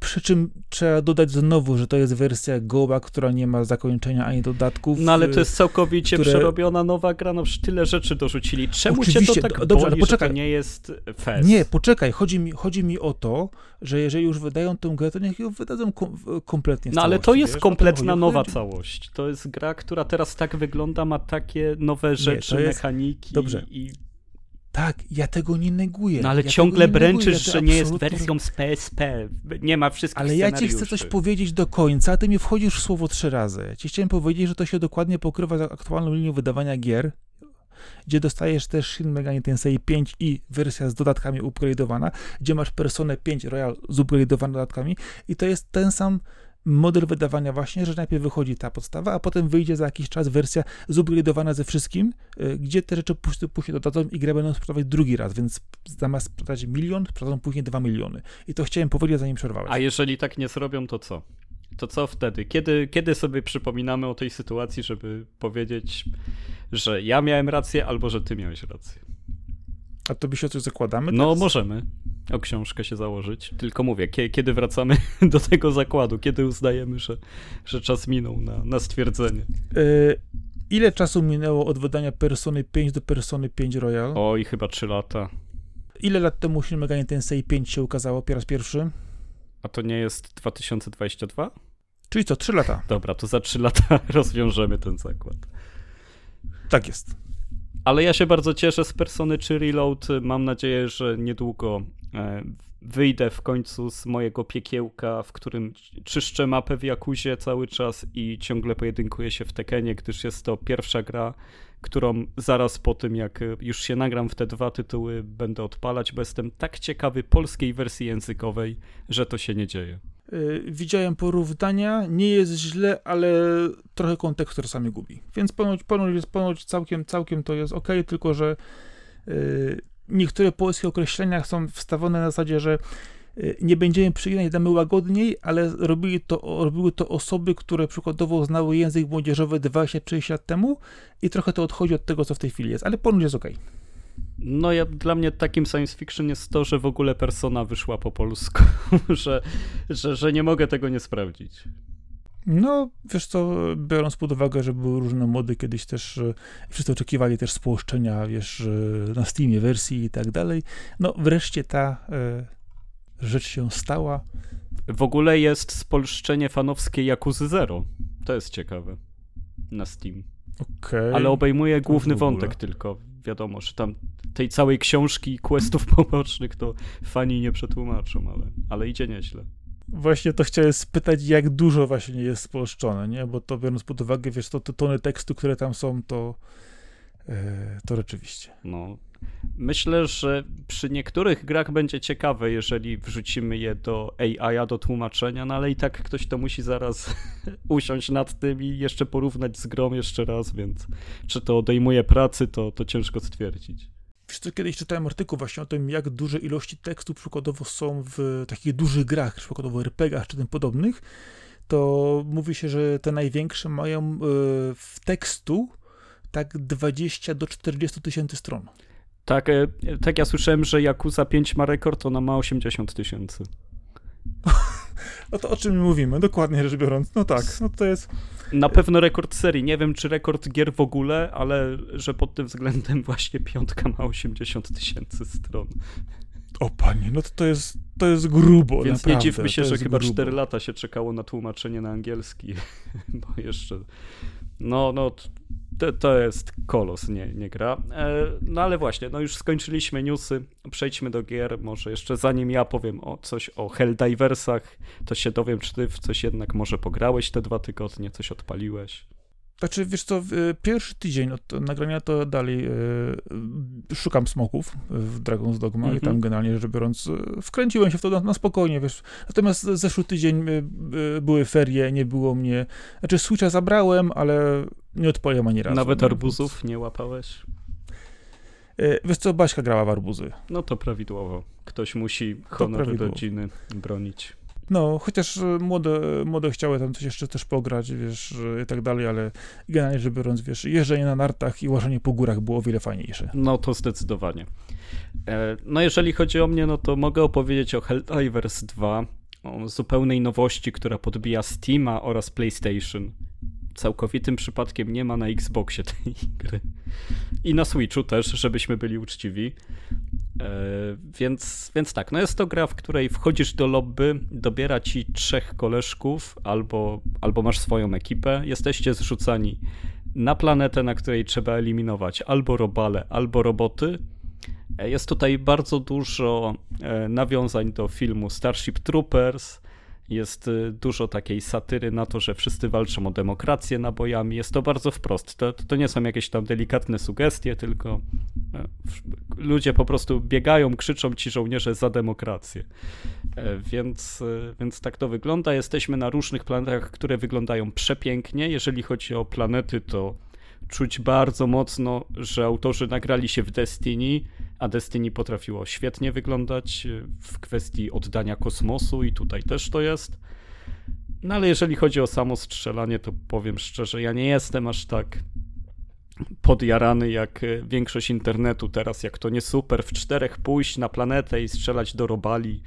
Przy czym trzeba dodać znowu, że to jest wersja Goa, która nie ma zakończenia ani dodatków. No ale e, to jest całkowicie które- przerobiona nowa gra, no przecież tyle rzeczy dorzucili. Czemu cię Oczywiście, to tak do- dobrze, boli, poczekaj. to nie jest fest? Nie, poczekaj, chodzi mi, chodzi mi o to, że jeżeli już wydają tę grę, to niech ją wydadzą kom, kompletnie No ale to jest kompletna nowa całość. To jest gra, która teraz tak wygląda, ma takie nowe rzeczy, jest- mechaniki. dobrze. I... Tak, ja tego nie neguję. No ale ja ciągle nie bręczysz, ja że nie jest absolutnie wersją z PSP. Nie ma wszystkich Ale ja ci chcę coś powiedzieć do końca, a ty mi wchodzisz w słowo trzy razy. Ci chciałem powiedzieć, że to się dokładnie pokrywa z aktualną linią wydawania gier, gdzie dostajesz też Shin Megami Tensei 5 i wersja z dodatkami upgrade'owana, gdzie masz Personę 5 Royal z upgrade'owaną dodatkami i to jest ten sam model wydawania właśnie, że najpierw wychodzi ta podstawa, a potem wyjdzie za jakiś czas wersja zupgradowana ze wszystkim, y, gdzie te rzeczy później, dodadzą i grę będą sprzedawać drugi raz, więc zamiast sprzedać milion, sprzedadzą później dwa miliony. I to chciałem powiedzieć, zanim przerwałeś. A jeżeli tak nie zrobią, to co? To co wtedy? Kiedy, kiedy sobie przypominamy o tej sytuacji, żeby powiedzieć, że ja miałem rację, albo że ty miałeś rację? A to by się o coś zakładamy? No, teraz? możemy o książkę się założyć. Tylko mówię, kiedy wracamy do tego zakładu? Kiedy uznajemy, że, że czas minął na, na stwierdzenie? Y, ile czasu minęło od wydania Persony 5 do Persony 5 Royal? Oj, chyba 3 lata. Ile lat temu Shin Megami Tensei 5 się ukazało po raz pierwszy? A to nie jest 2022? Czyli co, 3 lata? Dobra, to za 3 lata rozwiążemy ten zakład. Tak jest. Ale ja się bardzo cieszę z Persony 3 Reload. Mam nadzieję, że niedługo e, wyjdę w końcu z mojego piekiełka, w którym czyszczę mapę w Jakuzie cały czas i ciągle pojedynkuję się w Tekenie, gdyż jest to pierwsza gra, którą zaraz po tym, jak już się nagram w te dwa tytuły, będę odpalać, bo jestem tak ciekawy polskiej wersji językowej, że to się nie dzieje. Yy, widziałem porównania, nie jest źle, ale trochę kontekst czasami gubi. Więc ponoć, ponoć, jest, ponoć całkiem, całkiem to jest ok, tylko że yy, niektóre polskie określenia są wstawione na zasadzie, że yy, nie będziemy przyginać, damy łagodniej, ale robili to, robiły to osoby, które przykładowo znały język młodzieżowy 20-30 lat temu i trochę to odchodzi od tego, co w tej chwili jest, ale ponoć jest ok. No ja, dla mnie takim science fiction jest to, że w ogóle persona wyszła po polsku, że, że, że nie mogę tego nie sprawdzić. No, wiesz co, biorąc pod uwagę, że były różne mody kiedyś też, e, wszyscy oczekiwali też spolszczenia, wiesz, e, na Steamie wersji i tak dalej, no wreszcie ta e, rzecz się stała. W ogóle jest spolszczenie fanowskie Yakuzy Zero. To jest ciekawe. Na Steam. Okay. Ale obejmuje główny wątek tylko. Wiadomo, że tam tej całej książki questów pobocznych to fani nie przetłumaczą, ale, ale idzie nieźle. Właśnie to chciałem spytać, jak dużo właśnie jest spolszczone, nie? Bo to biorąc pod uwagę, wiesz, to te tony tekstu, które tam są, to e, to rzeczywiście. No. Myślę, że przy niektórych grach będzie ciekawe, jeżeli wrzucimy je do AI, do tłumaczenia, no ale i tak ktoś to musi zaraz usiąść nad tym i jeszcze porównać z grą jeszcze raz, więc czy to odejmuje pracy, to, to ciężko stwierdzić. Wiesz co, kiedyś czytałem artykuł właśnie o tym, jak duże ilości tekstu przykładowo są w takich dużych grach, przykładowo RPGach czy tym podobnych, to mówi się, że te największe mają e, w tekstu tak 20 do 40 tysięcy stron. Tak, e, tak ja słyszałem, że Yakuza 5 ma rekord, ona ma 80 tysięcy. No to o czym mówimy, dokładnie rzecz biorąc. No tak, no to jest... Na pewno rekord serii. Nie wiem, czy rekord gier w ogóle, ale że pod tym względem właśnie piątka ma 80 tysięcy stron. O panie, no to to jest, to jest grubo, Więc naprawdę. nie dziwmy się, że chyba grubo. 4 lata się czekało na tłumaczenie na angielski, bo jeszcze... No, no, to, to jest kolos, nie, nie gra. E, no ale właśnie, no już skończyliśmy newsy, przejdźmy do gier. Może jeszcze zanim ja powiem o coś o Helldiversach, to się dowiem, czy ty w coś jednak może pograłeś te dwa tygodnie, coś odpaliłeś. Znaczy, wiesz co, y, pierwszy tydzień od nagrania to dalej y, szukam smoków w Dragon's Dogma i Mhm. tam generalnie rzecz biorąc wkręciłem się w to na, na spokojnie, wiesz. Natomiast zeszły tydzień y, y, były ferie, nie było mnie, znaczy Switcha zabrałem, ale nie odpaliłem ani razu. Nawet arbuzów nie łapałeś? Wiesz co, Baśka grała w arbuzy. No to prawidłowo. Ktoś musi honor rodziny bronić. No, chociaż y, młode, młode chciały tam coś jeszcze też pograć, wiesz, y, i tak dalej, ale generalnie rzecz biorąc, wiesz, jeżdżenie na nartach i łażenie po górach było o wiele fajniejsze. No to zdecydowanie. E, No jeżeli chodzi o mnie, no to mogę opowiedzieć o Helldivers 2, o zupełnej nowości, która podbija Steama oraz PlayStation. Całkowitym przypadkiem nie ma na Xboxie tej gry. I na Switchu też, żebyśmy byli uczciwi. E, więc, więc tak, no jest to gra, w której wchodzisz do lobby, dobiera ci trzech koleżków, albo, albo masz swoją ekipę, jesteście zrzucani na planetę, na której trzeba eliminować albo robale, albo roboty. E, Jest tutaj bardzo dużo e, nawiązań do filmu Starship Troopers. Jest y, dużo takiej satyry na to, że wszyscy walczą o demokrację nabojami. Jest to bardzo wprost. To, to nie są jakieś tam delikatne sugestie, tylko e, ludzie po prostu biegają, krzyczą ci żołnierze za demokrację. E, więc, e, więc tak to wygląda. Jesteśmy na różnych planetach, które wyglądają przepięknie. Jeżeli chodzi o planety, to czuć bardzo mocno, że autorzy nagrali się w Destiny, a Destiny potrafiło świetnie wyglądać w kwestii oddania kosmosu i tutaj też to jest. No ale jeżeli chodzi o samo strzelanie, to powiem szczerze, ja nie jestem aż tak podjarany jak większość internetu teraz, jak to nie super w czterech pójść na planetę i strzelać do robali.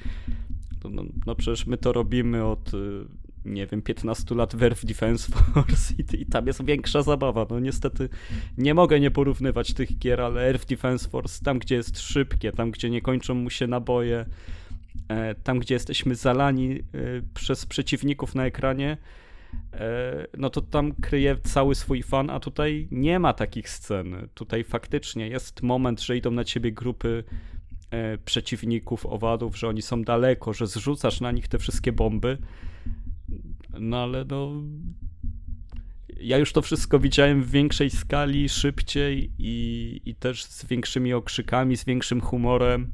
No, no, no przecież my to robimy od nie wiem, 15 lat w Defense Force i, i, tam jest większa zabawa. No niestety nie mogę nie porównywać tych gier, ale Earth Defense Force, tam gdzie jest szybkie, tam gdzie nie kończą mu się naboje, e, tam gdzie jesteśmy zalani e, przez przeciwników na ekranie, e, no to tam kryje cały swój fan, a tutaj nie ma takich scen. Tutaj faktycznie jest moment, że idą na ciebie grupy przeciwników, owadów, że oni są daleko, że zrzucasz na nich te wszystkie bomby no ale no. Ja już to wszystko widziałem w większej skali, szybciej i, i też z większymi okrzykami, z większym humorem.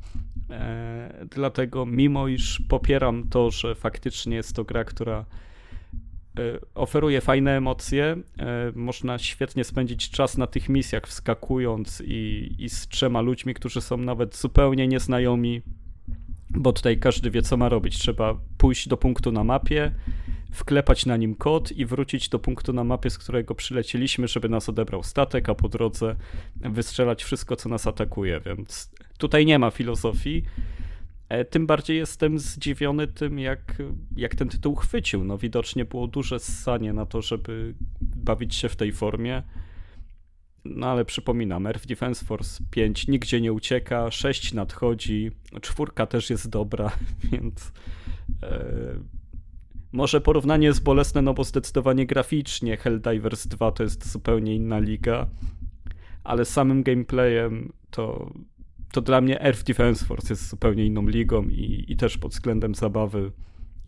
E, dlatego, mimo iż popieram to, że faktycznie jest to gra, która e, oferuje fajne emocje. E, można świetnie spędzić czas na tych misjach, wskakując i, i z trzema ludźmi, którzy są nawet zupełnie nieznajomi, bo tutaj każdy wie, co ma robić. Trzeba pójść do punktu na mapie, wklepać na nim kod i wrócić do punktu na mapie, z którego przylecieliśmy, żeby nas odebrał statek, a po drodze wystrzelać wszystko, co nas atakuje, więc tutaj nie ma filozofii. E, tym bardziej jestem zdziwiony tym, jak, jak ten tytuł chwycił. No widocznie było duże ssanie na to, żeby bawić się w tej formie. No ale przypominam, Earth Defense Force 5 nigdzie nie ucieka, 6 nadchodzi, czwórka też jest dobra, więc e, może porównanie jest bolesne, no bo zdecydowanie graficznie Helldivers 2 to jest zupełnie inna liga, ale samym gameplayem to, to dla mnie Earth Defense Force jest zupełnie inną ligą i, i też pod względem zabawy,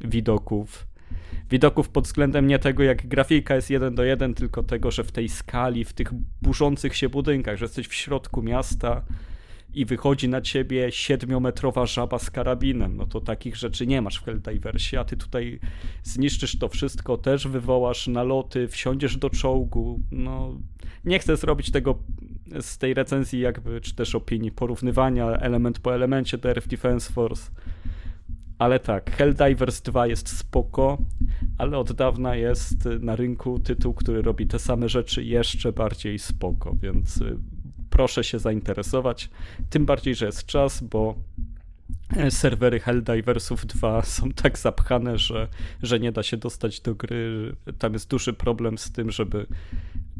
widoków. Widoków pod względem nie tego, jak grafika jest jeden do jeden, tylko tego, że w tej skali, w tych burzących się budynkach, że jesteś w środku miasta, i wychodzi na ciebie siedmiometrowa żaba z karabinem. No to takich rzeczy nie masz w Helldiversie, a ty tutaj zniszczysz to wszystko, też wywołasz naloty, wsiądziesz do czołgu. No, nie chcę zrobić tego z tej recenzji jakby, czy też opinii, porównywania element po elemencie do Earth Defense Force. Ale tak, Helldivers 2 jest spoko, ale od dawna jest na rynku tytuł, który robi te same rzeczy jeszcze bardziej spoko, więc proszę się zainteresować. Tym bardziej, że jest czas, bo serwery Helldiversów 2 są tak zapchane, że, że nie da się dostać do gry. Tam jest duży problem z tym, żeby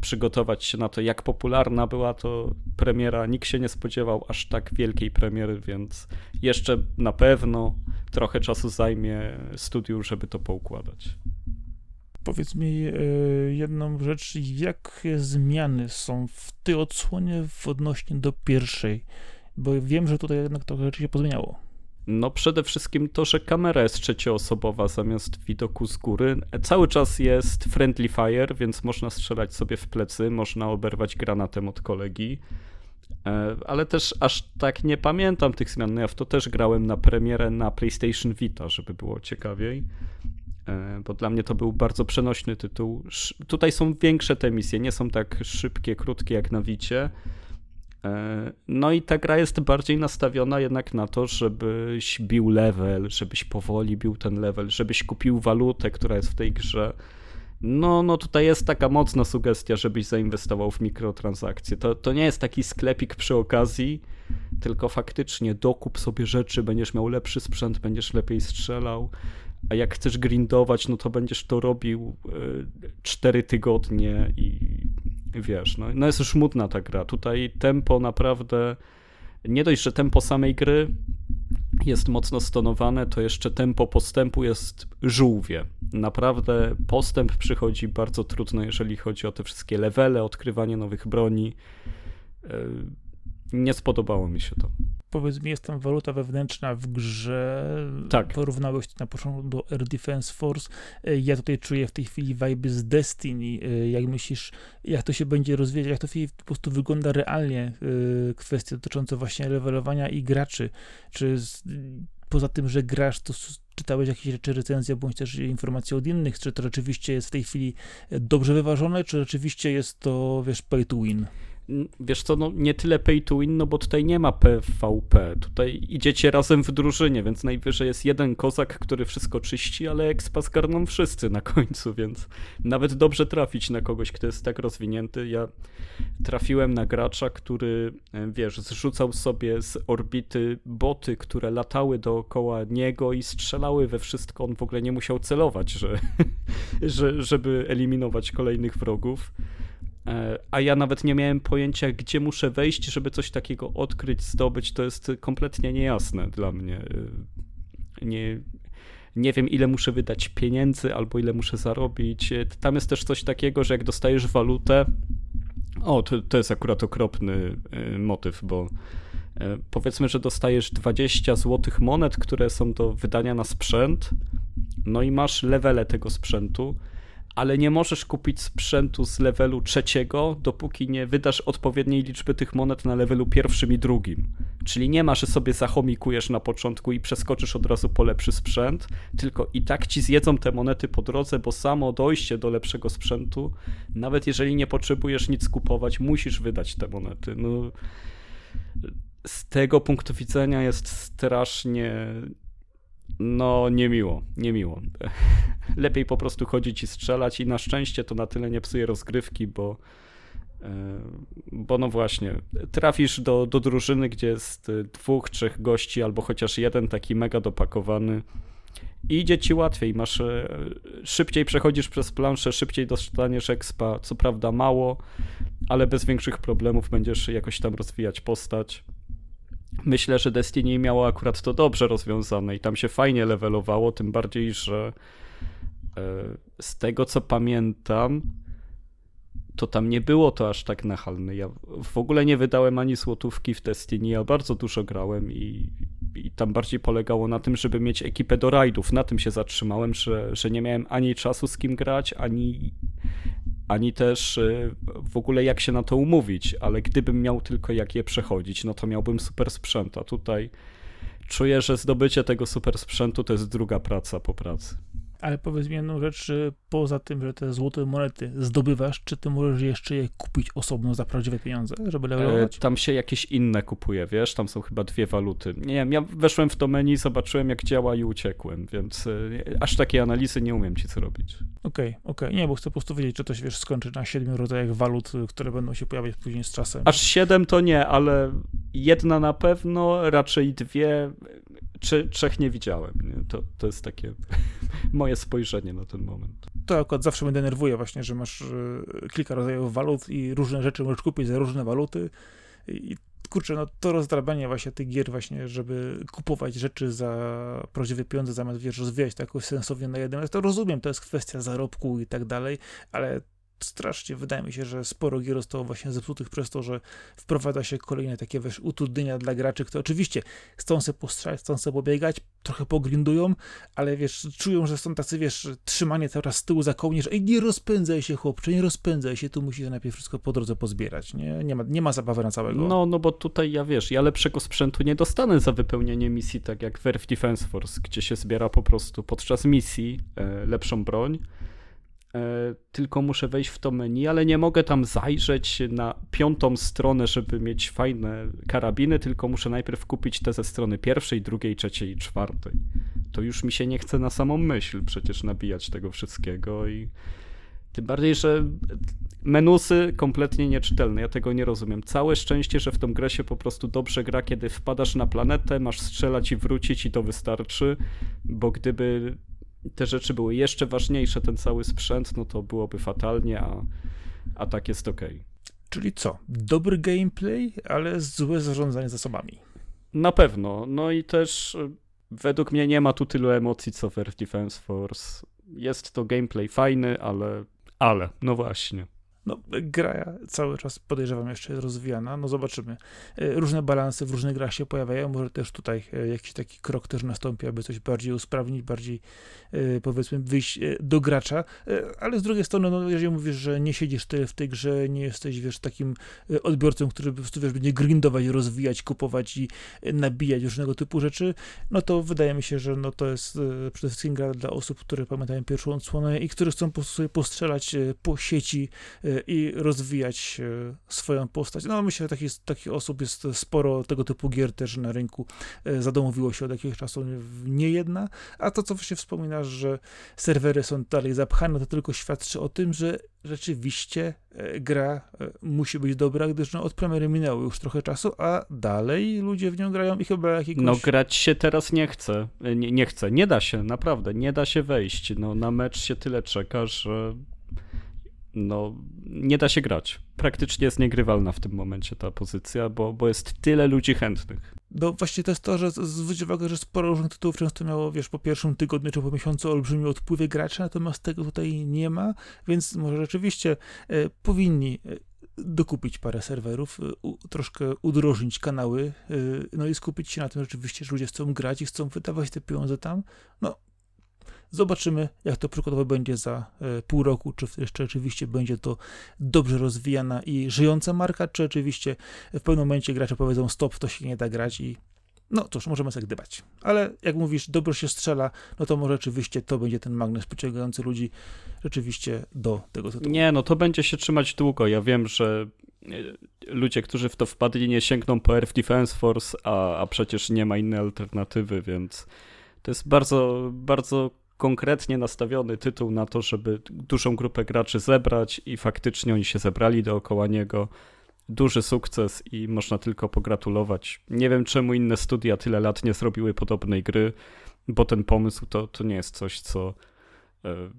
przygotować się na to, jak popularna była to premiera. Nikt się nie spodziewał aż tak wielkiej premiery, więc jeszcze na pewno trochę czasu zajmie studiu, żeby to poukładać. Powiedz mi e, jedną rzecz, jakie zmiany są w tej odsłonie w odnośnie do pierwszej? Bo wiem, że tutaj jednak trochę rzeczy się pozmieniało. No przede wszystkim to, że kamera jest trzecioosobowa zamiast widoku z góry. Cały czas jest friendly fire, więc można strzelać sobie w plecy, można oberwać granatem od kolegi. E, ale też aż tak nie pamiętam tych zmian. No ja w to też grałem na premierę na PlayStation Vita, żeby było ciekawiej. E, bo dla mnie to był bardzo przenośny tytuł. Tutaj są większe te misje, nie są tak szybkie, krótkie jak na Wicie. E, no i ta gra jest bardziej nastawiona jednak na to, żebyś bił level, żebyś powoli bił ten level, żebyś kupił walutę, która jest w tej grze. No, no tutaj jest taka mocna sugestia, żebyś zainwestował w mikrotransakcje. To, to nie jest taki sklepik przy okazji, tylko faktycznie dokup sobie rzeczy, będziesz miał lepszy sprzęt, będziesz lepiej strzelał a jak chcesz grindować, no to będziesz to robił 4 e, tygodnie i wiesz, no, no jest już mutna ta gra. Tutaj tempo naprawdę, nie dość, że tempo samej gry jest mocno stonowane, to jeszcze tempo postępu jest żółwie. Naprawdę postęp przychodzi bardzo trudno, jeżeli chodzi o te wszystkie levele, odkrywanie nowych broni. E, nie spodobało mi się to. Powiedz mi, jest tam waluta wewnętrzna w grze. Tak. Porównałeś to na początku do Air Defense Force. E, ja tutaj czuję w tej chwili vibe z Destiny. E, jak myślisz, jak to się będzie rozwijać, jak to po prostu wygląda realnie, e, kwestie dotyczące właśnie levelowania i graczy? Czy z, poza tym, że grasz, to czytałeś jakieś rzeczy, recenzje, bądź też informacje od innych, czy to rzeczywiście jest w tej chwili dobrze wyważone, czy rzeczywiście jest to, wiesz, pay to win? Wiesz co, no nie tyle pay to win, no bo tutaj nie ma PvP. Tutaj idziecie razem w drużynie, więc najwyżej jest jeden kozak, który wszystko czyści, ale expa zgarną wszyscy na końcu, więc nawet dobrze trafić na kogoś, kto jest tak rozwinięty. Ja trafiłem na gracza, który, e, wiesz, zrzucał sobie z orbity boty, które latały dookoła niego i strzelały we wszystko. On w ogóle nie musiał celować, że, że, żeby eliminować kolejnych wrogów. E, a ja nawet nie miałem pojęcia, gdzie muszę wejść, żeby coś takiego odkryć, zdobyć. To jest kompletnie niejasne dla mnie. E, nie, nie wiem, ile muszę wydać pieniędzy albo ile muszę zarobić. E, tam jest też coś takiego, że jak dostajesz walutę. O, to, to jest akurat okropny motyw, bo powiedzmy, że dostajesz 20 złotych monet, które są do wydania na sprzęt. No i masz levele tego sprzętu ale nie możesz kupić sprzętu z levelu trzeciego, dopóki nie wydasz odpowiedniej liczby tych monet na levelu pierwszym i drugim. Czyli nie ma, że sobie zachomikujesz na początku i przeskoczysz od razu po lepszy sprzęt, tylko i tak ci zjedzą te monety po drodze, bo samo dojście do lepszego sprzętu, nawet jeżeli nie potrzebujesz nic kupować, musisz wydać te monety. No, z tego punktu widzenia jest strasznie no, niemiło, niemiło. Lepiej po prostu chodzić i strzelać i na szczęście to na tyle nie psuje rozgrywki, bo e, bo no właśnie, trafisz do, do drużyny, gdzie jest dwóch, trzech gości, albo chociaż jeden taki mega dopakowany i idzie ci łatwiej, masz e, szybciej przechodzisz przez planszę, szybciej dostaniesz expa, co prawda mało, ale bez większych problemów będziesz jakoś tam rozwijać postać myślę, że Destiny miało akurat to dobrze rozwiązane i tam się fajnie levelowało, tym bardziej, że e, z tego co pamiętam, to tam nie było to aż tak nachalne. Ja w ogóle nie wydałem ani złotówki w Destiny, ja bardzo dużo grałem i, i tam bardziej polegało na tym, żeby mieć ekipę do rajdów. Na tym się zatrzymałem, że, że nie miałem ani czasu z kim grać, ani, ani też y, w ogóle jak się na to umówić, ale gdybym miał tylko jak je przechodzić, no to miałbym super sprzęt, a tutaj czuję, że zdobycie tego super sprzętu to jest druga praca po pracy. Ale powiedz mi jedną rzecz, poza tym, że te złote monety zdobywasz, czy ty możesz jeszcze je kupić osobno za prawdziwe pieniądze, żeby levelować? E, tam się jakieś inne kupuje, wiesz, tam są chyba dwie waluty. Nie wiem, ja weszłem w to menu, zobaczyłem jak działa i uciekłem, więc e, aż takiej analizy nie umiem ci co robić. Okej, okay, okej, okay. nie, bo chcę po prostu wiedzieć, czy to się, wiesz, skończy na siedmiu rodzajach walut, które będą się pojawiać później z czasem. Aż siedem to nie, ale jedna na pewno, raczej dwie, czy, trzech nie widziałem. Nie? To, to jest takie moje spojrzenie na ten moment. To akurat zawsze mnie denerwuje właśnie, że masz e, kilka rodzajów walut i różne rzeczy możesz kupić za różne waluty i kurczę, no to rozdrabanie właśnie tych gier właśnie, żeby kupować rzeczy za prawdziwe pieniądze zamiast, wiesz, rozwijać to jakoś sensownie na jednym, to rozumiem, to jest kwestia zarobku i tak dalej, ale strasznie wydaje mi się, że sporo gier zostało właśnie zepsutych przez to, że wprowadza się kolejne takie wiesz, utrudnienia dla graczy, które oczywiście chcą sobie postrzelać, chcą sobie pobiegać, trochę pogrindują, ale wiesz, czują, że są tacy, wiesz, trzymanie teraz z tyłu za kołnierz, ej, nie rozpędzaj się chłopcze, nie rozpędzaj się, tu musisz najpierw wszystko po drodze pozbierać, nie? Nie ma, nie ma zabawy na całego. No, no bo tutaj ja, wiesz, ja lepszego sprzętu nie dostanę za wypełnienie misji, tak jak w Earth Defense Force, gdzie się zbiera po prostu podczas misji e, lepszą broń, tylko muszę wejść w to menu, ale nie mogę tam zajrzeć na piątą stronę, żeby mieć fajne karabiny, tylko muszę najpierw kupić te ze strony pierwszej, drugiej, trzeciej i czwartej. To już mi się nie chce na samą myśl przecież nabijać tego wszystkiego i tym bardziej, że menusy kompletnie nieczytelne, ja tego nie rozumiem. Całe szczęście, że w tą grę się po prostu dobrze gra, kiedy wpadasz na planetę, masz strzelać i wrócić i to wystarczy, bo gdyby te rzeczy były jeszcze ważniejsze, ten cały sprzęt, no to byłoby fatalnie, a, a tak jest ok. Czyli co? Dobry gameplay, ale złe zarządzanie zasobami. Na pewno. No i też e, według mnie nie ma tu tylu emocji co w Earth Defense Force. Jest to gameplay fajny, ale. Ale, no właśnie. No, gra cały czas podejrzewam jeszcze jest rozwijana, no zobaczymy. E, różne balanse w różnych grach się pojawiają, może też tutaj e, jakiś taki krok też nastąpi, aby coś bardziej usprawnić, bardziej e, powiedzmy wyjść do gracza, ale z drugiej strony, no jeżeli mówisz, że nie siedzisz tyle w tej grze, nie jesteś, wiesz, takim odbiorcą, który po prostu, wiesz, będzie grindować, rozwijać, kupować i nabijać różnego typu rzeczy, no to wydaje mi się, że no to jest przede wszystkim gra dla osób, które pamiętają pierwszą odsłonę i które chcą po prostu sobie postrzelać po sieci i rozwijać e, swoją postać. No myślę, że takich, takich osób jest sporo, tego typu gier też na rynku e, zadomowiło się od jakiegoś czasu nie jedna, a to, co właśnie wspominasz, że serwery są dalej zapchane, to tylko świadczy o tym, że rzeczywiście e, gra musi być dobra, gdyż no, od premiery minęło już trochę czasu, a dalej ludzie w nią grają i chyba jakiegoś... No grać się teraz nie chce, nie, nie chce, nie da się, naprawdę, nie da się wejść, no na mecz się tyle czeka, że no, nie da się grać. Praktycznie jest niegrywalna w tym momencie ta pozycja, bo, bo jest tyle ludzi chętnych. No właśnie to jest to, że zwróć uwagę, że sporo różnych tytułów często miało, wiesz, po pierwszym tygodniu czy po miesiącu olbrzymi odpływie graczy, natomiast tego tutaj nie ma, więc może rzeczywiście e, powinni e, dokupić parę serwerów, e, u, troszkę udrożnić kanały, e, no i skupić się na tym rzeczywiście, że ludzie chcą grać i chcą wydawać te pieniądze tam. No, Zobaczymy, jak to przykładowo będzie za e, pół roku, czy jeszcze rzeczywiście będzie to dobrze rozwijana i żyjąca marka, czy oczywiście w pewnym momencie gracze powiedzą stop, to się nie da grać i no cóż, możemy sobie gdybać. Ale jak mówisz, dobro się strzela, no to może rzeczywiście to będzie ten magnes przyciągający ludzi rzeczywiście do tego tytułu. Nie, no to będzie się trzymać długo. Ja wiem, że e, ludzie, którzy w to wpadli, nie sięgną po Earth Defense Force, a, a przecież nie ma innej alternatywy, więc to jest bardzo, bardzo konkretnie nastawiony tytuł na to, żeby dużą grupę graczy zebrać i faktycznie oni się zebrali dookoła niego. Duży sukces i można tylko pogratulować. Nie wiem, czemu inne studia tyle lat nie zrobiły podobnej gry, bo ten pomysł to, to nie jest coś, co e,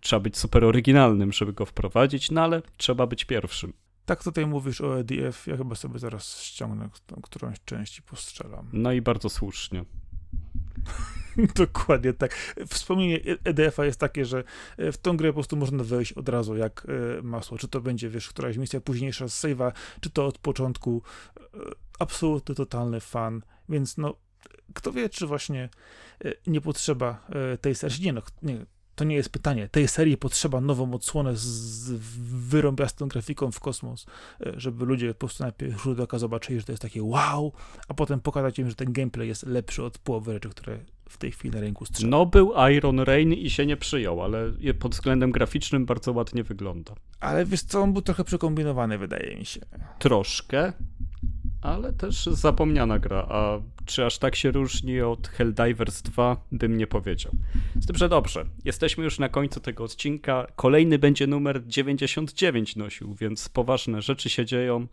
trzeba być super oryginalnym, żeby go wprowadzić, no ale trzeba być pierwszym. Tak tutaj mówisz o EDF, ja chyba sobie zaraz ściągnę którąś część i postrzelam. No i bardzo słusznie. Dokładnie tak. Wspomnienie EDF-a jest takie, że e, w tą grę po prostu można wejść od razu jak e, masło. Czy to będzie, wiesz, któraś misja późniejsza z save'a, czy to od początku. E, absolutny, totalny fan. Więc no, kto wie, czy właśnie nie potrzeba tej serii. Nie no, nie, to nie jest pytanie. Tej serii potrzeba nową odsłonę z wyrąbiastą grafiką w kosmos, e, żeby ludzie po prostu najpierw rzut oka zobaczyli, że to jest takie wow, a potem pokazać im, że ten gameplay jest lepszy od połowy rzeczy, które w tej chwili na rynku strzela. No był Iron Rain i się nie przyjął, ale pod względem graficznym bardzo ładnie wygląda. Ale wiesz co, on był trochę przekombinowany, wydaje mi się. Troszkę, ale też zapomniana gra, a czy aż tak się różni od Helldivers 2, bym nie powiedział. Z tym, że dobrze, jesteśmy już na końcu tego odcinka, kolejny będzie numer 99 nosił, więc poważne rzeczy się dzieją.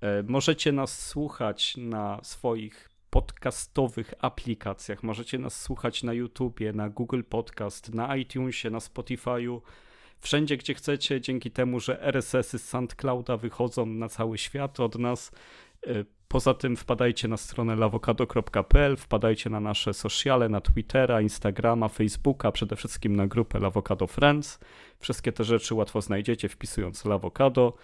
E, możecie nas słuchać na swoich podcastowych aplikacjach, możecie nas słuchać na YouTubie, na Google Podcast, na iTunesie, na Spotify'u, wszędzie gdzie chcecie, dzięki temu, że RSS-y z SoundClouda wychodzą na cały świat od nas, poza tym wpadajcie na stronę lawokado.pl, wpadajcie na nasze sociale, na Twittera, Instagrama, Facebooka, przede wszystkim na grupę Lawokado Friends. Wszystkie te rzeczy łatwo znajdziecie wpisując Lawokado.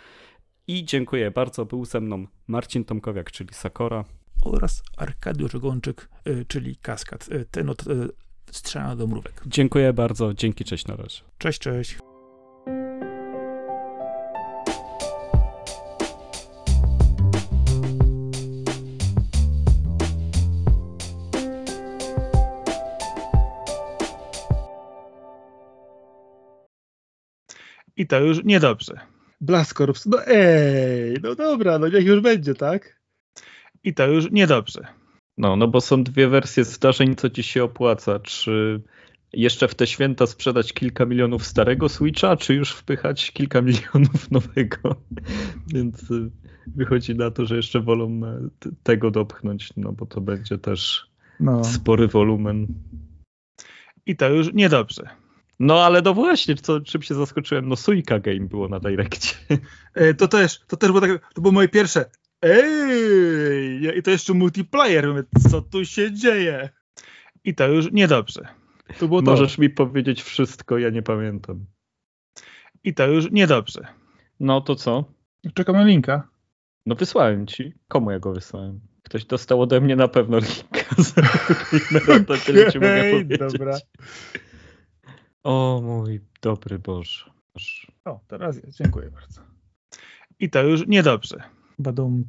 I dziękuję bardzo, był ze mną Marcin Tomkowiak, czyli Sakora. Oraz Arkadiusz Gączyk, e, czyli Kaskad, e, ten od strzela do mrówek. Dziękuję bardzo, dzięki, cześć na razie. Cześć, cześć. I to już niedobrze. Blaskorps, no ej, no dobra, no niech już będzie, tak? I to już niedobrze. No, no bo są dwie wersje zdarzeń, co ci się opłaca. Czy jeszcze w te święta sprzedać kilka milionów starego Switcha, czy już wpychać kilka milionów nowego? Więc y, wychodzi na to, że jeszcze wolą e, tego dopchnąć, no bo to będzie też no. spory wolumen. I to już niedobrze. No ale no właśnie, co, czym się zaskoczyłem, no Suika Game było na Direkcie. E, to też, to też było tak, to było moje pierwsze ej, i to jeszcze multiplayer, co tu się dzieje? I to już niedobrze. To było Możesz to. mi powiedzieć wszystko, ja nie pamiętam. I to już niedobrze. No to co? Czekam na linka. No wysłałem ci. Komu ja go wysłałem? Ktoś dostał ode mnie na pewno linka. Z okay, tyle ci mogę powiedzieć. Dobra. O mój dobry Boże. O, teraz jest. Dziękuję bardzo. I to już niedobrze. Badum.